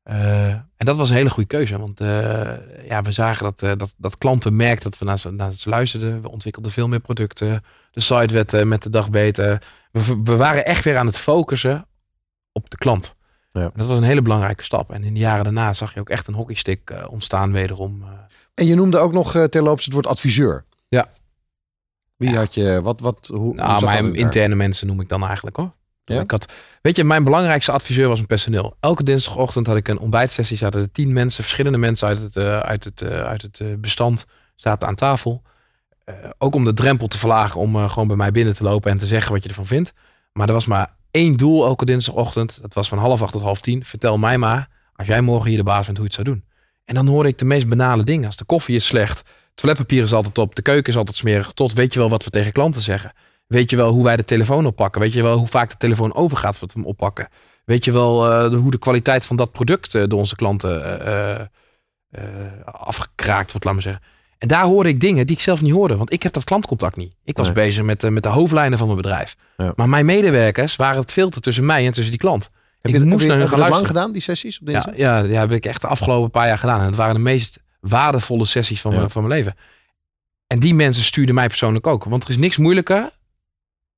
Eh, en dat was een hele goede keuze. Want eh, ja, we zagen dat, eh, dat, dat klanten merkten dat we naar ze, naar ze luisterden. We ontwikkelden veel meer producten. De site werd eh, met de dag beter. We, we waren echt weer aan het focussen op de klant. Ja. En dat was een hele belangrijke stap. En in de jaren daarna zag je ook echt een hockeystick eh, ontstaan wederom. En je noemde ook nog eh, terloops het woord adviseur. Ja. Wie Ja. had je, wat, wat, hoe, hoe Nou, zat dat mijn interne mensen noem ik dan eigenlijk hoor. Ja? Ik had, weet je, mijn belangrijkste adviseur was mijn personeel. Elke dinsdagochtend had ik een ontbijtsessie. Zaten er tien mensen, verschillende mensen uit het, eh, uit het, eh, uit het bestand zaten aan tafel. Ook om de drempel te verlagen om gewoon bij mij binnen te lopen en te zeggen wat je ervan vindt. Maar er was maar één doel elke dinsdagochtend. Dat was van half acht tot half tien. Vertel mij maar, als jij morgen hier de baas bent, hoe je het zou doen. En dan hoorde ik de meest banale dingen. Als de koffie is slecht, het toiletpapier is altijd op, de keuken is altijd smerig. Tot weet je wel wat we tegen klanten zeggen. Weet je wel hoe wij de telefoon oppakken? Weet je wel hoe vaak de telefoon overgaat voordat we hem oppakken? Weet je wel eh, de- hoe de kwaliteit van dat product eh, door onze klanten eh, afgekraakt wordt, laat maar zeggen. En daar hoorde ik dingen die ik zelf niet hoorde, want ik heb dat klantcontact niet. Ik was Nee. bezig met, de- met de hoofdlijnen van mijn bedrijf. Ja. Maar mijn medewerkers waren het filter tussen mij en tussen die klant. Heb ik je, moest heb naar hun gaan lang gedaan, die sessies op Ja, dinsdag? ja, ja, heb ik echt de afgelopen paar jaar gedaan. En het waren de meest waardevolle sessies van, Ja. mijn, van mijn leven. En die mensen stuurden mij persoonlijk ook. Want er is niks moeilijker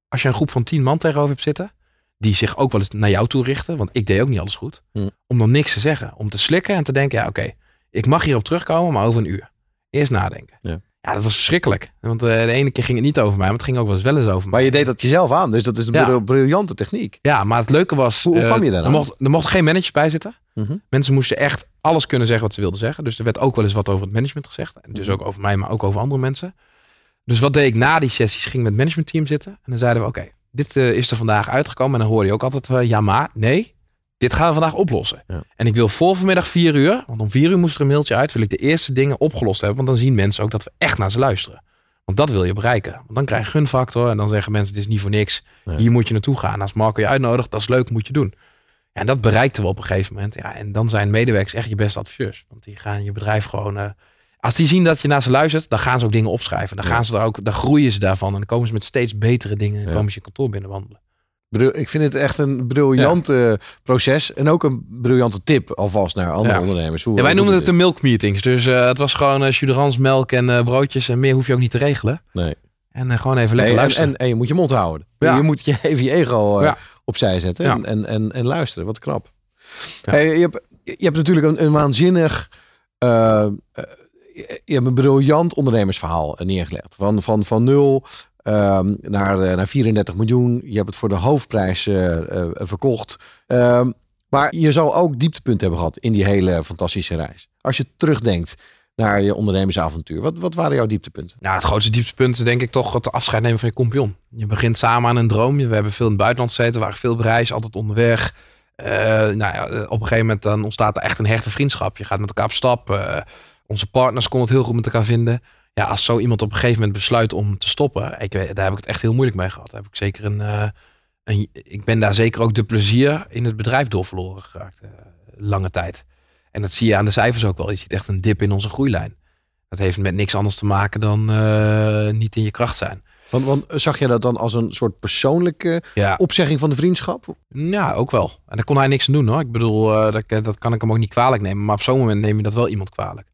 als je een groep van tien man tegenover hebt zitten. Die zich ook wel eens naar jou toe richten. Want ik deed ook niet alles goed. Om dan niks te zeggen. Om te slikken en te denken, ja oké. ik mag hierop terugkomen, maar over een uur. Eerst nadenken. Ja. Ja, dat was verschrikkelijk. Want eh, de ene keer ging het niet over mij, maar het ging ook wel eens wel eens over mij. Maar je deed dat jezelf aan, dus dat is een Ja. bril- briljante techniek. Ja, maar het leuke was... Hoe- hoe eh, kwam je daar er mocht, er mocht geen manager bij zitten. Mhm. Mensen moesten echt alles kunnen zeggen wat ze wilden zeggen. Dus er werd ook wel eens wat over het management gezegd. En dus Mhm. ook over mij, maar ook over andere mensen. Dus wat deed ik na die sessies? Ging met het managementteam zitten. En dan zeiden we, oké, dit eh, is er vandaag uitgekomen. En dan hoor je ook altijd, ja maar, nee. Dit gaan we vandaag oplossen. Ja. En ik wil voor vanmiddag vier uur, want om vier uur moest er een mailtje uit, wil ik de eerste dingen opgelost hebben. Want dan zien mensen ook dat we echt naar ze luisteren. Want dat wil je bereiken. Want dan krijg je gunfactor en dan zeggen mensen, dit is niet voor niks. Hier moet je naartoe gaan. Als Marco je uitnodigt, dat is leuk, moet je doen. En dat bereikten we op een gegeven moment. Ja, en dan zijn medewerkers echt je beste adviseurs. Want die gaan je bedrijf gewoon. eh, als die zien dat je naar ze luistert, dan gaan ze ook dingen opschrijven. Dan, gaan ze er ook, dan groeien ze daarvan. En dan komen ze met steeds betere dingen. En Ja. komen ze je kantoor binnenwandelen. Ik vind het echt een briljant eh, proces. En ook een briljante tip alvast naar andere Ja. ondernemers. Hoe, Ja, wij doet het de milk meetings. Dus eh, het was gewoon uh, melk en eh, broodjes. En meer hoef je ook niet te regelen. Nee. En gewoon even lekker Nee, luisteren. en, en je moet je mond houden. Ja. Je moet je even je ego opzij zetten en, en, en, en luisteren. Wat knap. Ja. Hey, je, hebt, je hebt natuurlijk een, een waanzinnig... je hebt een briljant ondernemersverhaal neergelegd. Van, van, van nul ehm, naar, eh, naar 34 miljoen. Je hebt het voor de hoofdprijs eh, eh, verkocht. Ehm, maar je zal ook dieptepunten hebben gehad in die hele fantastische reis. Als je terugdenkt naar je ondernemersavontuur. Wat, wat waren jouw dieptepunten? Nou, het grootste dieptepunt is denk ik toch het afscheid nemen van je compagnon. Je begint samen aan een droom. We hebben veel in het buitenland gezeten, waren veel reis, altijd onderweg. Nou ja, op een gegeven moment dan ontstaat er echt een hechte vriendschap. Je gaat met elkaar op stap. Onze partners konden het heel goed met elkaar vinden. Ja, als zo iemand op een gegeven moment besluit om te stoppen, ik, weet- daar heb ik het echt heel moeilijk mee gehad. Daar heb ik zeker een, eh, een, ik ben daar zeker ook de plezier in het bedrijf door verloren geraakt. eh, lange tijd. En dat zie je aan de cijfers ook wel. Je ziet echt een dip in onze groeilijn. Dat heeft met niks anders te maken dan eh, niet in je kracht zijn. Want, want zag je dat dan als een soort persoonlijke Ja. opzegging van de vriendschap? Ja, ook wel. En daar kon hij niks aan doen hoor. Ik bedoel, dat, dat kan ik hem ook niet kwalijk nemen. Maar op zo'n moment neem je dat wel iemand kwalijk.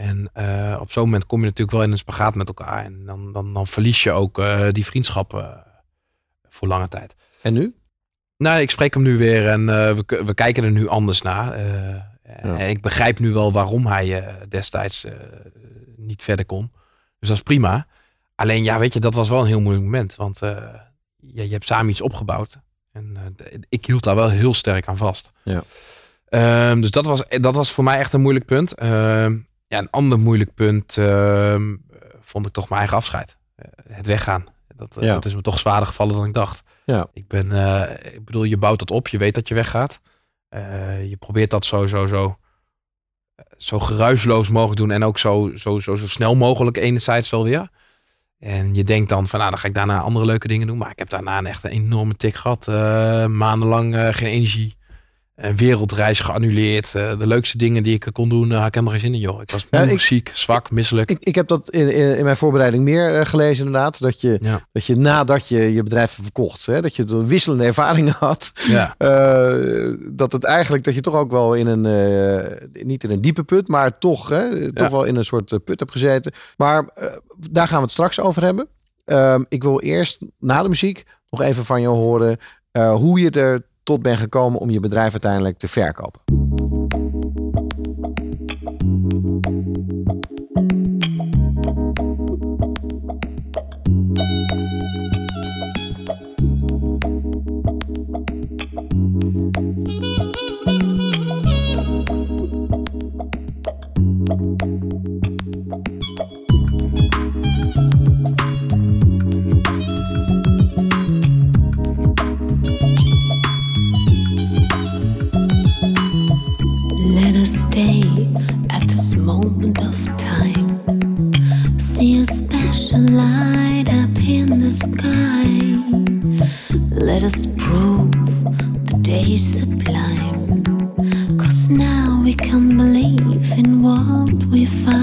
En eh, op zo'n moment kom je natuurlijk wel in een spagaat met elkaar. En dan, dan, dan verlies je ook eh, die vriendschap eh, voor lange tijd. En nu? Nou, ik spreek hem nu weer en we, we kijken er nu anders naar. En ik begrijp nu wel waarom hij destijds niet verder kon. Dus dat is prima. Alleen, ja, weet je, dat was wel een heel moeilijk moment. Want ja, je hebt samen iets opgebouwd. En ik hield daar wel heel sterk aan vast. Ja. Ehm, dus dat was, dat was voor mij echt een moeilijk punt. Ja, een ander moeilijk punt ehm, vond ik toch mijn eigen afscheid. Eh, het weggaan. Dat, eh, Ja. dat is me toch zwaarder gevallen dan ik dacht. Ja. Ik ben, eh, ik bedoel, je bouwt dat op. Je weet dat je weggaat. Je probeert dat zo, zo, zo, zo geruisloos mogelijk doen. En ook zo, zo, zo, zo snel mogelijk enerzijds wel weer. En je denkt dan van, nou, dan ga ik daarna andere leuke dingen doen. Maar ik heb daarna een echt een enorme tik gehad. Eh, maandenlang geen energie. Een wereldreis geannuleerd. Eh, de leukste dingen die ik kon doen, eh, had ik helemaal geen zin in, joh. Ik was moe, ik- ziek, zwak, misselijk. Ik, ik heb dat in, in, mijn voorbereiding meer eh, gelezen inderdaad. Dat je, Ja. dat je nadat je je bedrijf hebt verkocht, hè, dat je een wisselende ervaringen had. Ja. (laughs) Dat het eigenlijk, dat je toch ook wel in een, niet in een diepe put, maar toch, hè, toch Ja. wel in een soort put hebt gezeten. Maar daar gaan we het straks over hebben. Ehm, ik wil eerst na de muziek nog even van je horen hoe je er tot bent gekomen om je bedrijf uiteindelijk te verkopen. Let us prove the day's sublime. Cause now we can believe in what we find.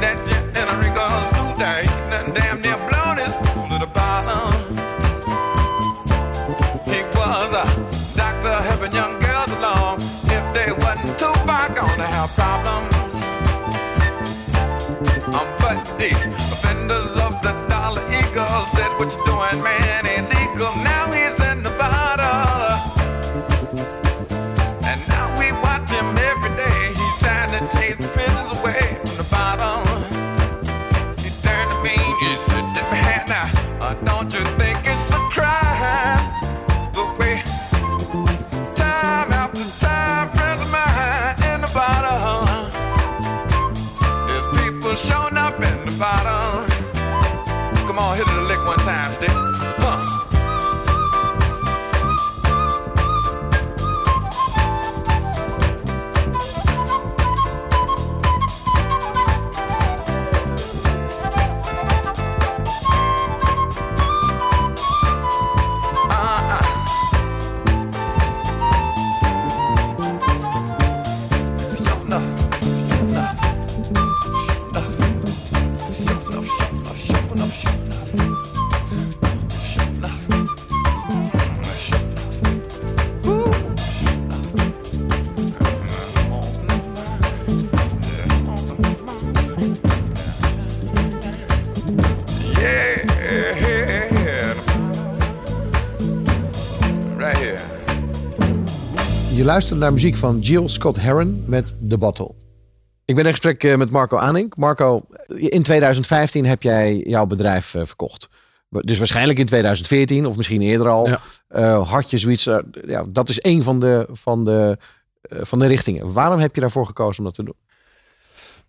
That jet in a ring suit. Damn near blown the bottom. He was a doctor helping young girls along. If they wasn't too far, gonna have problems. Um, but the offenders of the dollar eagle said, what you Luister naar muziek van Jill Scott Heron met The Battle. Ik ben in gesprek eh, met Marco Aanink. Marco, eh, in 2015 heb jij jouw bedrijf eh, verkocht. Dus waarschijnlijk in 2014 of misschien eerder al. Had je zoiets. Ja, dat is een van de, van, de, van de richtingen. Waarom heb je daarvoor gekozen om dat te doen?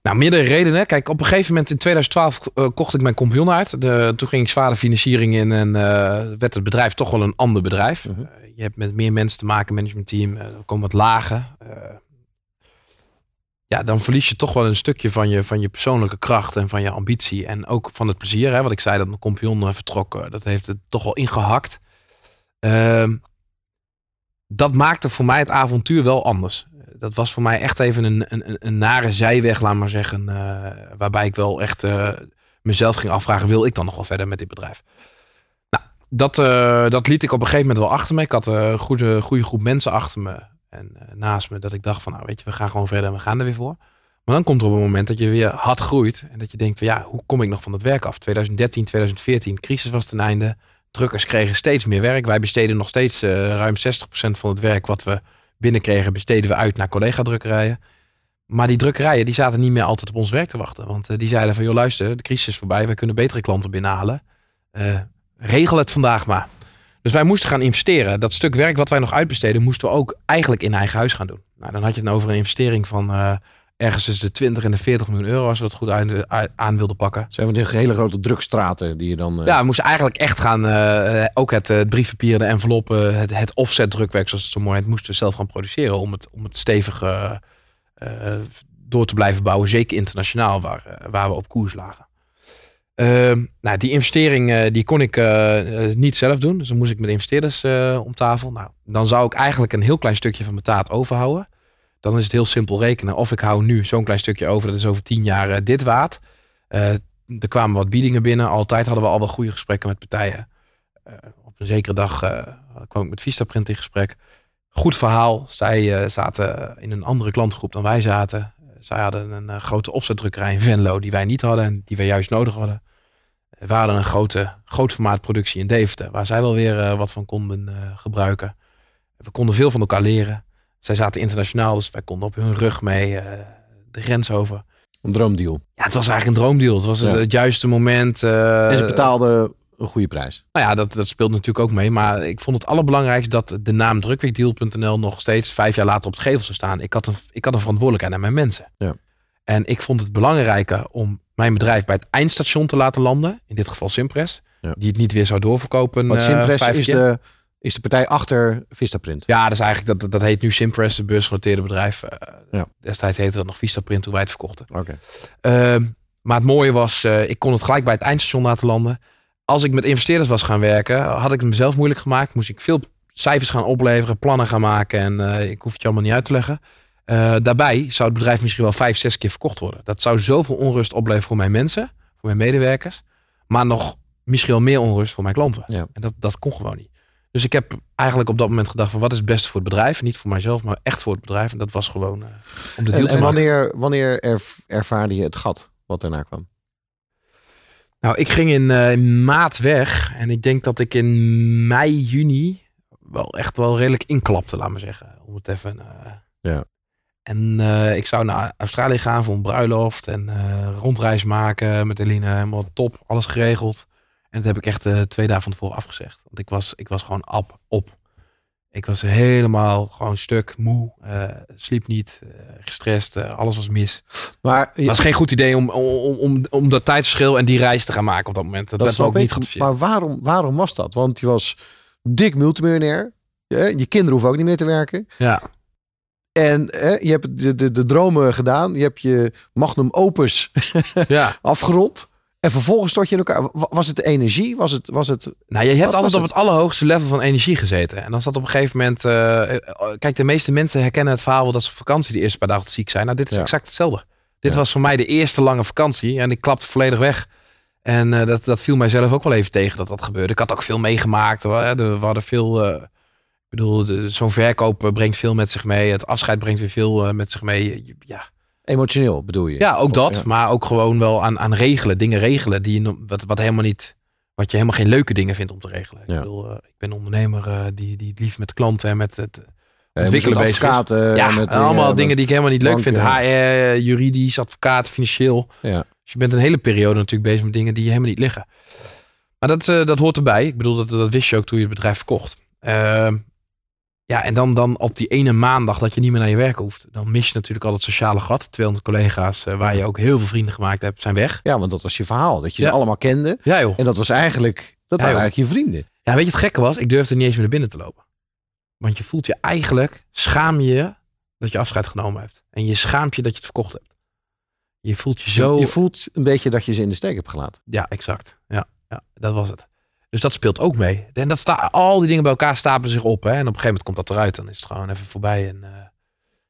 Nou, meerdere redenen. Kijk, op een gegeven moment in 2012 eh, kocht ik mijn compagnon uit. De, toen ging ik zware financiering in en eh, werd het bedrijf toch wel een ander bedrijf. Mhm. Eh, je hebt met meer mensen te maken, managementteam. er komen wat lagen. Ja, dan verlies je toch wel een stukje van je, van je persoonlijke kracht en van je ambitie. En ook van het plezier. Hè? Wat ik zei, dat mijn compagnon vertrok, dat heeft het toch wel ingehakt. Ehm, dat maakte voor mij het avontuur wel anders. Dat was voor mij echt even een, een, een- nare zijweg, laat maar zeggen. eh, waarbij ik wel echt eh, mezelf ging afvragen: wil ik dan nog wel verder met dit bedrijf? Nou, dat, eh, dat liet ik op een gegeven moment wel achter me. Ik had een goede, goede groep mensen achter me en naast me. Dat ik dacht: van nou, weet je, we gaan gewoon verder en we gaan er weer voor. Maar dan komt er op een moment dat je weer hard groeit. En dat je denkt: van ja, hoe kom ik nog van het werk af? 2013, 2014, crisis was ten einde. Drukkers kregen steeds meer werk. Wij besteden nog steeds ruim 60% van het werk wat we binnenkregen, besteden we uit naar collega-drukkerijen. Maar die drukkerijen die zaten niet meer altijd op ons werk te wachten. Want eh, die zeiden van, joh luister, de crisis is voorbij. We kunnen betere klanten binnenhalen. Eh, regel het vandaag maar. Dus wij moesten gaan investeren. Dat stuk werk wat wij nog uitbesteden, moesten we ook eigenlijk in eigen huis gaan doen. Nou, dan had je het over een investering van eh, ergens tussen de 20 en de 40 miljoen euro, als we dat goed aan, aan wilden pakken. Zijn van die hele grote drukstraten die je dan... eh, Ja, we moesten eigenlijk echt gaan, eh, ook het, eh, het briefpapier, de enveloppen, het, het offset drukwerk, zoals het zo mooi heet, moesten we zelf gaan produceren om het, om het stevig eh, eh, door te blijven bouwen. Zeker internationaal, waar, eh, waar we op koers lagen. Ehm, nou, die investering eh, die kon ik eh, eh, niet zelf doen. Dus dan moest ik met investeerders eh, om tafel. Nou, dan zou ik eigenlijk een heel klein stukje van mijn taart overhouden. Dan is het heel simpel rekenen. Of ik hou nu zo'n klein stukje over. Dat is over tien jaar eh, dit waard. Eh, er kwamen wat biedingen binnen. Altijd hadden we al wel goede gesprekken met partijen. Eh, op een zekere dag kwam ik met Vistaprint in gesprek. Goed verhaal. Zij zaten in een andere klantengroep dan wij zaten. Zij hadden een grote offsetdrukkerij in Venlo die wij niet hadden en die wij juist nodig hadden. We hadden een grote, groot formaat productie in Deventer, waar zij wel weer wat van konden gebruiken. We konden veel van elkaar leren. Zij zaten internationaal, dus wij konden op hun rug mee eh, de grens over. Een droomdeal. Ja, het was eigenlijk een droomdeal. Het was het, Ja. het juiste moment. eh, en ze betaalden een goede prijs. nou ja, dat, dat speelt natuurlijk ook mee. Maar ik vond het allerbelangrijkste dat de naam drukweekdeal.nl nog steeds vijf jaar later op het gevel zou staan. Ik had een, ik had een verantwoordelijkheid naar mijn mensen. Ja. En ik vond het belangrijker om mijn bedrijf bij het eindstation te laten landen. In dit geval Simpress. Ja. Die het niet weer zou doorverkopen. Want eh, Simpress vijf is de, is de partij achter Vistaprint. Ja, dat is eigenlijk dat, dat heet nu Simpress, het beursgenoteerde bedrijf. Eh, Ja. Destijds heette dat nog Vistaprint toen wij het verkochten. Oké. Ehm, maar het mooie was, eh, ik kon het gelijk bij het eindstation laten landen. Als ik met investeerders was gaan werken, had ik het mezelf moeilijk gemaakt. Moest ik veel cijfers gaan opleveren, plannen gaan maken. En eh, ik hoef het je allemaal niet uit te leggen. Daarbij zou het bedrijf misschien wel vijf, zes keer verkocht worden. Dat zou zoveel onrust opleveren voor mijn mensen, voor mijn medewerkers. Maar nog misschien wel meer onrust voor mijn klanten. Ja. En dat, dat kon gewoon niet. Dus ik heb eigenlijk op dat moment gedacht van wat is het beste voor het bedrijf? Niet voor mijzelf, maar echt voor het bedrijf. En dat was gewoon eh, om de deal En, te en maken. wanneer, wanneer erv- ervaarde je het gat wat daarna kwam? Nou, ik ging in maart weg. En ik denk dat ik in mei, juni wel echt wel redelijk inklapte, laat maar zeggen. Om het even... eh, Ja. En ik zou naar Australië gaan voor een bruiloft. En rondreis maken met Eline. Helemaal top, alles geregeld. En dat heb ik echt eh, twee dagen van tevoren afgezegd. Want ik was, ik was gewoon op, op. Ik was helemaal gewoon stuk, moe. eh, sliep niet, eh, gestrest. alles was mis. Maar Het was geen goed idee om, om, om, om dat tijdsverschil en die reis te gaan maken op dat moment. Dat, dat ook niet geadviseerd. Maar waarom, waarom was dat? Want je was dik multimiljonair. Je, je kinderen hoeven ook niet meer te werken. Ja. En eh, je hebt de, de, de dromen gedaan. Je hebt je magnum opus ja. (laughs) afgerond. En vervolgens stort je in elkaar. Wa- Was het de energie? Was het... Was het Nou, je hebt altijd op het allerhoogste level van energie gezeten. En dan zat op een gegeven moment... eh, eh, kijk, de meeste mensen herkennen het verhaal dat ze op vakantie de eerste paar dagen ziek zijn. Nou, dit is Ja. exact hetzelfde. Dit Ja. was voor mij de eerste lange vakantie. En ik klapte volledig weg. En eh, dat, dat viel mij zelf ook wel even tegen dat dat gebeurde. Ik had ook veel meegemaakt. Er- We hadden veel... ik bedoel, zo'n verkoop brengt veel met zich mee. Het afscheid brengt weer veel met zich mee. Ja, Emotioneel bedoel je? Ja, ook Of, dat. ja. Maar ook gewoon wel aan, aan regelen. Dingen regelen. Die je, wat, wat helemaal niet. Wat je helemaal geen leuke dingen vindt om te regelen. Ja. Ik, bedoel, eh, ik ben ondernemer eh, die, die lief met klanten en met het Ja, ontwikkelen bezig is. advocaten, Ja, met, allemaal eh, dingen die ik helemaal niet leuk banken. vind. HR, juridisch, advocaat, financieel. Ja. Dus je bent een hele periode natuurlijk bezig met dingen die je helemaal niet liggen. Maar dat, eh, dat hoort erbij. Ik bedoel, dat, dat wist je ook toen je het bedrijf verkocht. Ja, en dan, dan op die ene maandag dat je niet meer naar je werk hoeft. Dan mis je natuurlijk al het sociale gat. 200 collega's eh, waar je ook heel veel vrienden gemaakt hebt, zijn weg. Ja, want dat was je verhaal. Dat je Ja. ze allemaal kende. Ja joh. En dat was eigenlijk, dat Ja, waren eigenlijk je vrienden. Ja, weet je het gekke was? Ik durfde niet eens meer naar binnen te lopen. Want je voelt je eigenlijk, schaam je je dat je afscheid genomen hebt. En je schaamt je dat je het verkocht hebt. Je voelt je zo... Je voelt een beetje dat je ze in de steek hebt gelaten. Ja, exact. Ja, ja, dat was het. Dus dat speelt ook mee. En dat sta, al die dingen bij elkaar stapelen zich op. Hè? En op een gegeven moment komt dat eruit. Dan is het gewoon even voorbij. En eh,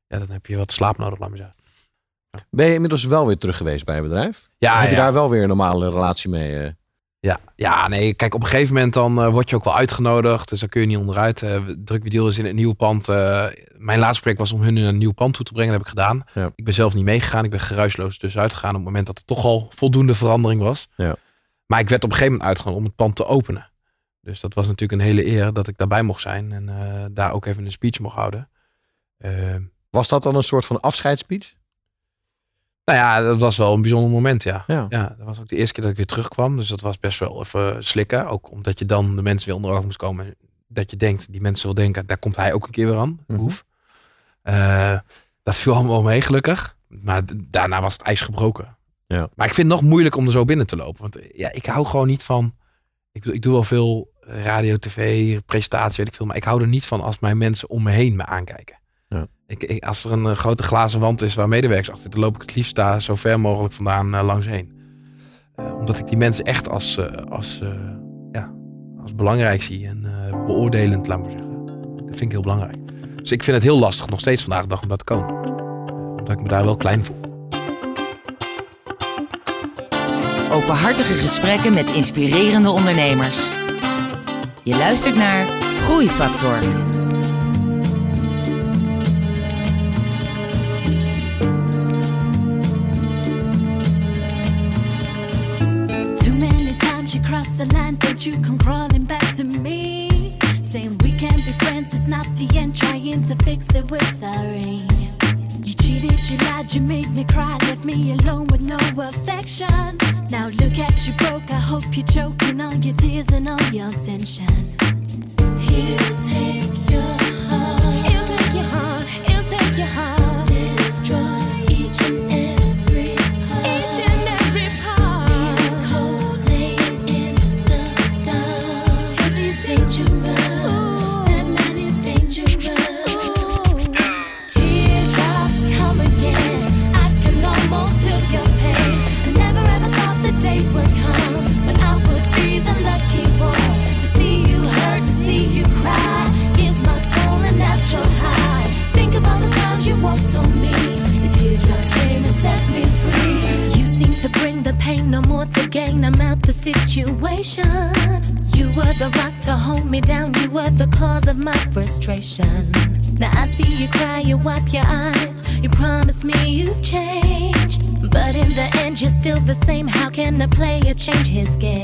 ja, dan heb je wat slaap nodig, laat maar zeggen. Ben je inmiddels wel weer terug geweest bij je bedrijf? Ja, Of heb je ja. daar wel weer een normale relatie mee? eh? Ja, ja, nee, kijk, op een gegeven moment dan eh, word je ook wel uitgenodigd. Dus daar kun je niet onderuit. Uh, Drukwiel is in een nieuw pand. mijn laatste project was om hun een nieuw pand toe te brengen. Dat heb ik gedaan. Ja. Ik ben zelf niet meegegaan. Ik ben geruisloos dus uitgegaan op het moment dat er toch al voldoende verandering was. Ja. Maar ik werd op een gegeven moment uitgenodigd om het pand te openen. Dus dat was natuurlijk een hele eer dat ik daarbij mocht zijn. En eh, daar ook even een speech mocht houden. Eh, Was dat dan een soort van afscheidsspeech? nou ja, dat was wel een bijzonder moment, ja. Ja. ja. Dat was ook de eerste keer dat ik weer terugkwam. Dus dat was best wel even slikken. Ook omdat je dan de mensen weer onder ogen moest komen. Dat je denkt, die mensen wil denken, daar komt hij ook een keer weer aan. Mhm. Hoef. Eh, dat viel allemaal mee, gelukkig. Maar daarna was het ijs gebroken. Ja. Maar ik vind het nog moeilijk om er zo binnen te lopen. Want ja, ik hou gewoon niet van... Ik, ik doe wel veel radio, tv, presentatie, weet ik veel. Maar ik hou er niet van als mijn mensen om me heen me aankijken. Ja. Ik, ik- als er een eh, grote glazen wand is waar medewerkers achter, dan loop ik het liefst daar zo ver mogelijk vandaan eh, langs heen. Eh, omdat ik die mensen echt als, als, ja, als belangrijk zie en beoordelend, laat maar zeggen. Dat vind ik heel belangrijk. Dus ik vind het heel lastig, nog steeds vandaag de dag, om dat te komen. Omdat ik me daar wel klein voel. Openhartige gesprekken met inspirerende ondernemers. Je luistert naar Groeifactor. Too many times you cross the line, don't you come crawling back to me. Saying we can be friends, it's not the end, trying to fix it with sorry. You cheated, you lied, you made me cry, left me alone with no affection. Now look at you broke, I hope you're choking on your tears and all your tension. He'll take your heart, he'll take your heart, he'll take your heart, change his game?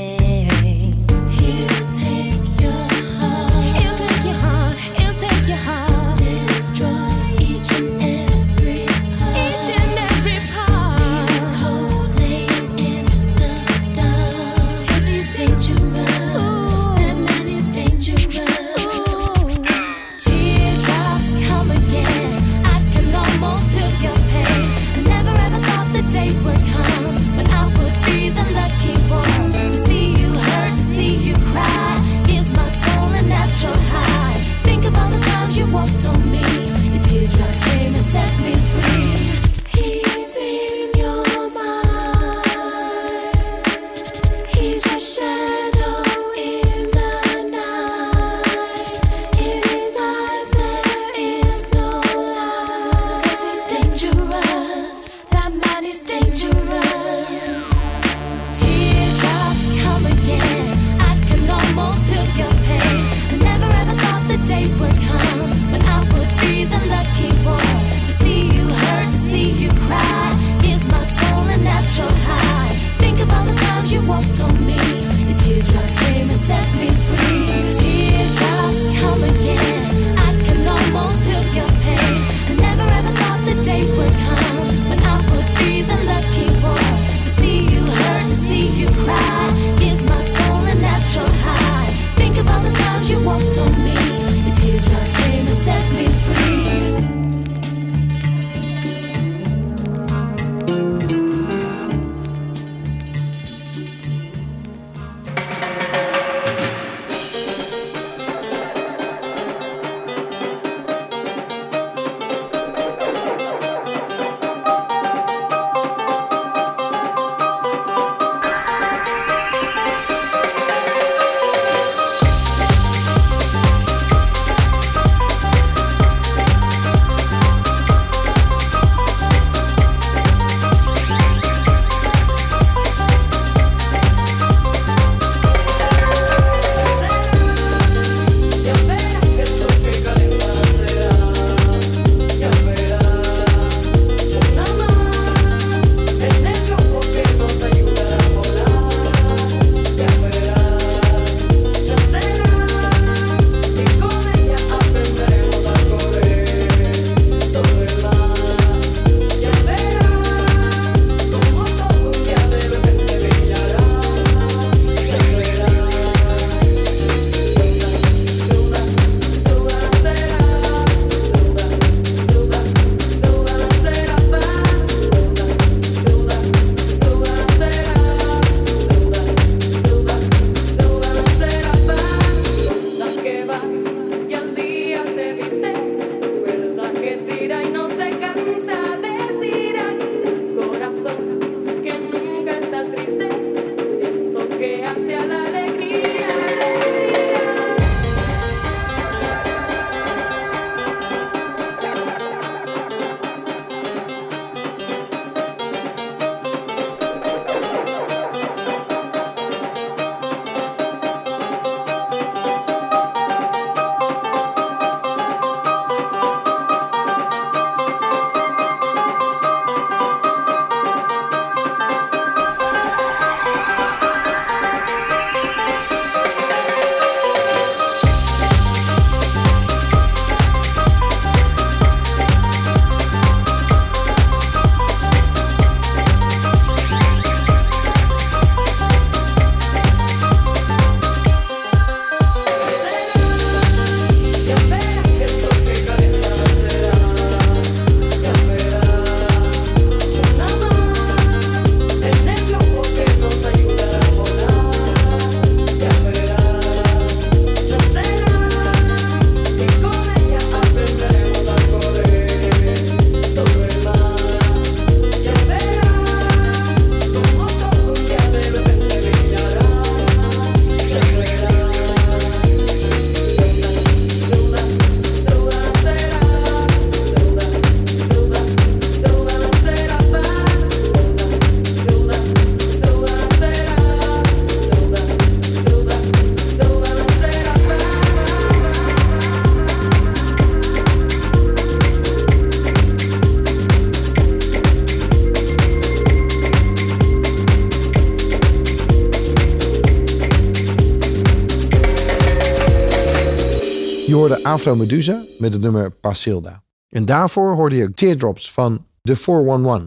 Afro Medusa met het nummer Pasilda. En daarvoor hoorde je Teardrops van The 411.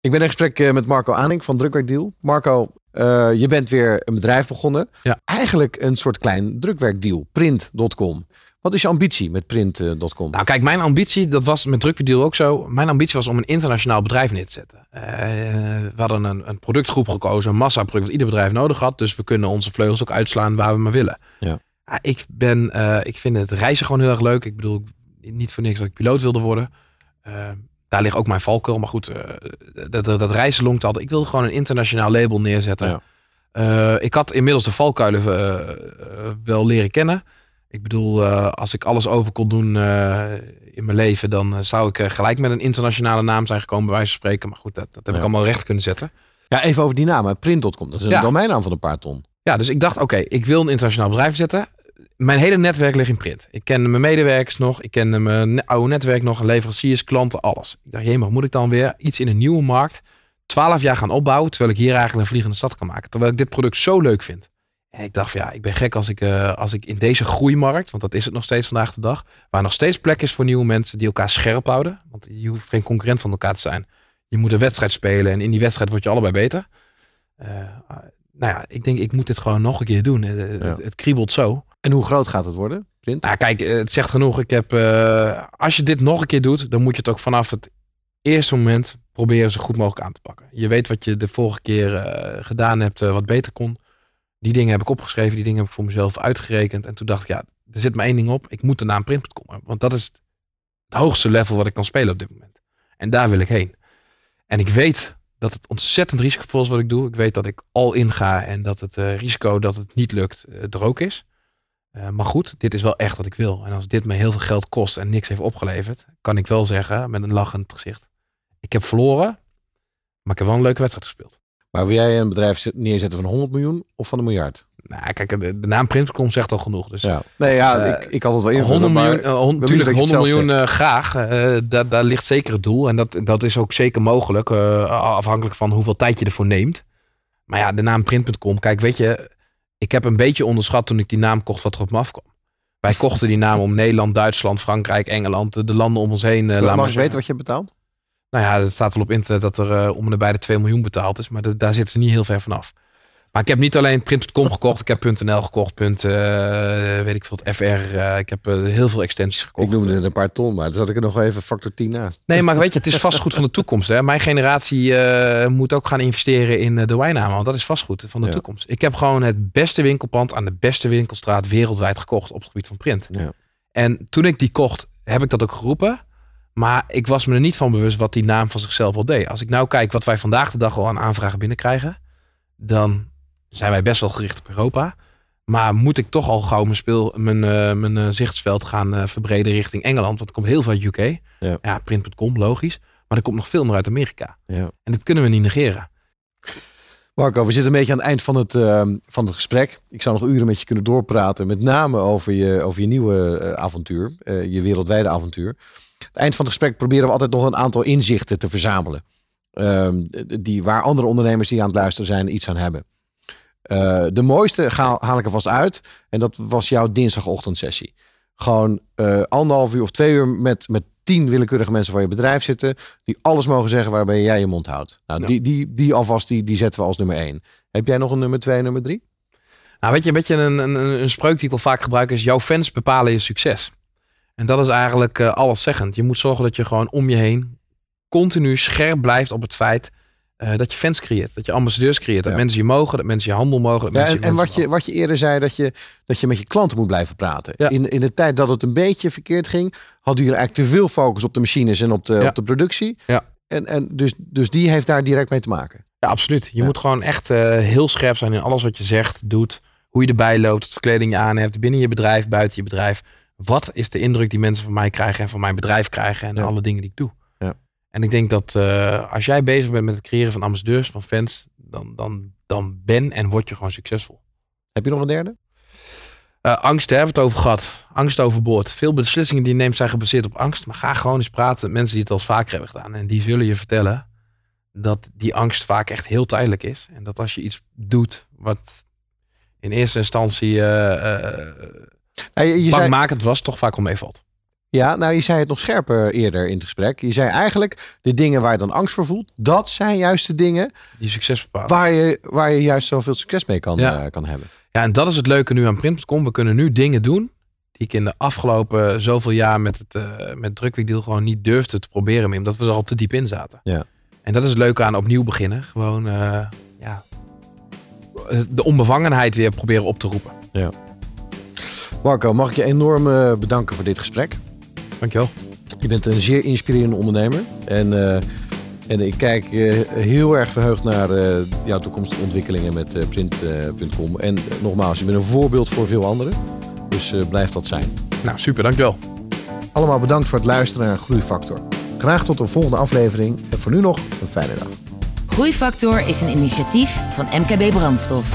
Ik ben in gesprek eh, met Marco Aaning van Drukwerkdeal. Marco, eh, je bent weer een bedrijf begonnen. Ja. Eigenlijk een soort klein drukwerkdeal, print.com. Wat is je ambitie met print.com? Nou, kijk, mijn ambitie, dat was met Drukverdeal ook zo. Mijn ambitie was om een internationaal bedrijf neer te zetten. Eh, we hadden een, een productgroep gekozen, een massaproduct dat ieder bedrijf nodig had. Dus we kunnen onze vleugels ook uitslaan waar we maar willen. Ja. Ja, ik, ben, eh, ik vind het reizen gewoon heel erg leuk. Ik bedoel, niet voor niks dat ik piloot wilde worden. Eh, daar ligt ook mijn valkuil. Maar goed, eh, dat, dat, dat reizen longt altijd. Ik wilde gewoon een internationaal label neerzetten. Ja. Ik had inmiddels de valkuilen wel leren kennen. Ik bedoel, als ik alles over kon doen in mijn leven, dan zou ik gelijk met een internationale naam zijn gekomen, bij wijze van spreken. Maar goed, dat, dat heb Ja. ik allemaal recht kunnen zetten. Ja, even over die naam. Print.com, dat is een domeinnaam van een paar ton. Ja, dus ik dacht, oké, ik wil een internationaal bedrijf zetten. Mijn hele netwerk ligt in print. Ik kende mijn medewerkers nog, ik kende mijn oude netwerk nog, leveranciers, klanten, alles. Ik dacht, jee, moet ik dan weer iets in een nieuwe markt, twaalf jaar gaan opbouwen, terwijl ik hier eigenlijk een vliegende stad kan maken. Terwijl ik dit product zo leuk vind. En ik dacht van ja, ik ben gek als ik, eh, als ik in deze groeimarkt, want dat is het nog steeds vandaag de dag, waar nog steeds plek is voor nieuwe mensen die elkaar scherp houden. Want je hoeft geen concurrent van elkaar te zijn. Je moet een wedstrijd spelen en in die wedstrijd word je allebei beter. Eh, nou ja, ik denk ik moet dit gewoon nog een keer doen. Eh, het kriebelt zo. En hoe groot gaat het worden? Print? Nou, kijk, eh, het zegt genoeg. Ik heb, eh, als je dit nog een keer doet, dan moet je het ook vanaf het eerste moment proberen zo goed mogelijk aan te pakken. Je weet wat je de vorige keer eh, gedaan hebt, wat beter kon. Die dingen heb ik opgeschreven, die dingen heb ik voor mezelf uitgerekend. En toen dacht ik, ja, er zit maar één ding op. Ik moet de naam Print.com hebben. Want dat is het, hoogste level wat ik kan spelen op dit moment. En daar wil ik heen. En ik weet dat het ontzettend risicovol is wat ik doe. Ik weet dat ik al in ga en dat het risico dat het niet lukt er ook is. Eh, maar goed, dit is wel echt wat ik wil. En als dit me heel veel geld kost en niks heeft opgeleverd, kan ik wel zeggen met een lachend gezicht. Ik heb verloren, maar ik heb wel een leuke wedstrijd gespeeld. Maar wil jij een bedrijf zet- neerzetten van 100 miljoen of van een miljard? Nou, kijk, de, de naam Print.com zegt al genoeg. Dus Ja. Nee, ja, Eh, ik, ik had het wel invullen, 100 maar miljoen, eh, hon- wil tuurlijk, liever dat je 100 het zelf miljoen eh, graag. Eh, daar, daar ligt zeker het doel. En dat, dat is ook zeker mogelijk. eh, afhankelijk van hoeveel tijd je ervoor neemt. Maar ja, de naam print.com. Kijk, weet je, ik heb een beetje onderschat toen ik die naam kocht wat er op me afkwam. Wij (laughs) kochten die naam om Nederland, Duitsland, Frankrijk, Engeland, de, de landen om ons heen. maar Mag ik zeggen. weten wat je hebt betaald? Nou ja, het staat wel op internet dat er eh, om en bij de 2 miljoen betaald is. Maar de- daar zitten ze niet heel ver vanaf. Maar ik heb niet alleen print.com gekocht. Ik heb .nl gekocht. Punt, eh, weet ik veel, FR. eh, ik heb eh, heel veel extensies gekocht. Ik noemde het een paar ton, maar dan zat ik er nog even factor 10 naast. Nee, maar weet je, het is vastgoed van de toekomst. Hè? Mijn generatie moet ook gaan investeren in de wijnnamen. Want dat is vastgoed van de Ja. toekomst. Ik heb gewoon het beste winkelpand aan de beste winkelstraat wereldwijd gekocht op het gebied van print. Ja. En toen ik die kocht, heb ik dat ook geroepen. Maar ik was me er niet van bewust wat die naam van zichzelf al deed. Als ik nou kijk wat wij vandaag de dag al aan aanvragen binnenkrijgen, dan zijn wij best wel gericht op Europa. Maar moet ik toch al gauw mijn, speel, mijn, eh, mijn eh, zichtsveld gaan eh, verbreden richting Engeland? Want er komt heel veel uit UK. Ja. print.com, logisch. Maar er komt nog veel meer uit Amerika. Ja. En dat kunnen we niet negeren. Marco, we zitten een beetje aan het eind van het, ehm, van het gesprek. Ik zou nog uren met je kunnen doorpraten. Met name over je, over je nieuwe avontuur. je wereldwijde avontuur. Aan het eind van het gesprek proberen we altijd nog een aantal inzichten te verzamelen. Ehm, die, waar andere ondernemers die aan het luisteren zijn iets aan hebben. Eh, de mooiste ga- haal ik er vast uit. En dat was jouw dinsdagochtendsessie. Gewoon eh, anderhalf uur of twee uur met, met tien willekeurige mensen van je bedrijf zitten. Die alles mogen zeggen waarbij jij je mond houdt. Nou, Ja. die, die, die alvast die, die zetten we als nummer één. Heb jij nog een nummer twee en nummer drie? Nou, weet je, een beetje een, een, een spreuk die ik al vaak gebruik is: jouw fans bepalen je succes. En dat is eigenlijk eh alleszeggend. Je moet zorgen dat je gewoon om je heen continu scherp blijft op het feit eh, dat je fans creëert. Dat je ambassadeurs creëert. Dat Ja. mensen je mogen, dat mensen je handel mogen. Dat Ja, mensen en je en mensen wat, je, wat je eerder zei, dat je, dat je met je klanten moet blijven praten. Ja. In, in de tijd dat het een beetje verkeerd ging, hadden jullie eigenlijk te veel focus op de machines en op de, op de productie. Ja. En, en dus, dus die heeft daar direct mee te maken. Ja, absoluut. Je moet gewoon echt eh, heel scherp zijn in alles wat je zegt, doet. Hoe je erbij loopt, wat voor kleding je aan hebt. Binnen je bedrijf, buiten je bedrijf. Wat is de indruk die mensen van mij krijgen en van mijn bedrijf krijgen. En alle dingen die ik doe. En ik denk dat eh, als jij bezig bent met het creëren van ambassadeurs, van fans. Dan, dan, dan ben en word je gewoon succesvol. Heb je nog een derde? Eh, angst, daar hebben we het over gehad. Angst overboord. Veel beslissingen die je neemt zijn gebaseerd op angst. Maar ga gewoon eens praten met mensen die het al vaker hebben gedaan. En die zullen je vertellen dat die angst vaak echt heel tijdelijk is. En dat als je iets doet wat in eerste instantie... eh, Ja, je, je zei, bankmakend was, toch vaak wel meevalt. Ja, nou je zei het nog scherper eerder in het gesprek. Je zei eigenlijk, de dingen waar je dan angst voor voelt, dat zijn juist de dingen Die succes bepalen. waar je, waar je juist zoveel succes mee kan, Ja. eh, kan hebben. Ja, en dat is het leuke nu aan print.com. We kunnen nu dingen doen die ik in de afgelopen zoveel jaar met het uh, met drukweekdeal gewoon niet durfde te proberen meer. Omdat we er al te diep in zaten. Ja. En dat is het leuke aan opnieuw beginnen. Gewoon eh, ja, de onbevangenheid weer proberen op te roepen. Ja. Marco, mag ik je enorm bedanken voor dit gesprek. Dankjewel. Je bent een zeer inspirerende ondernemer. En, eh, en ik kijk eh, heel erg verheugd naar eh, jouw toekomstige ontwikkelingen met print.com. en nogmaals, je bent een voorbeeld voor veel anderen. Dus eh, blijf dat zijn. Nou, super, dankjewel. Allemaal bedankt voor het luisteren naar Groeifactor. Graag tot de volgende aflevering. En voor nu nog een fijne dag. Groeifactor is een initiatief van MKB Brandstof.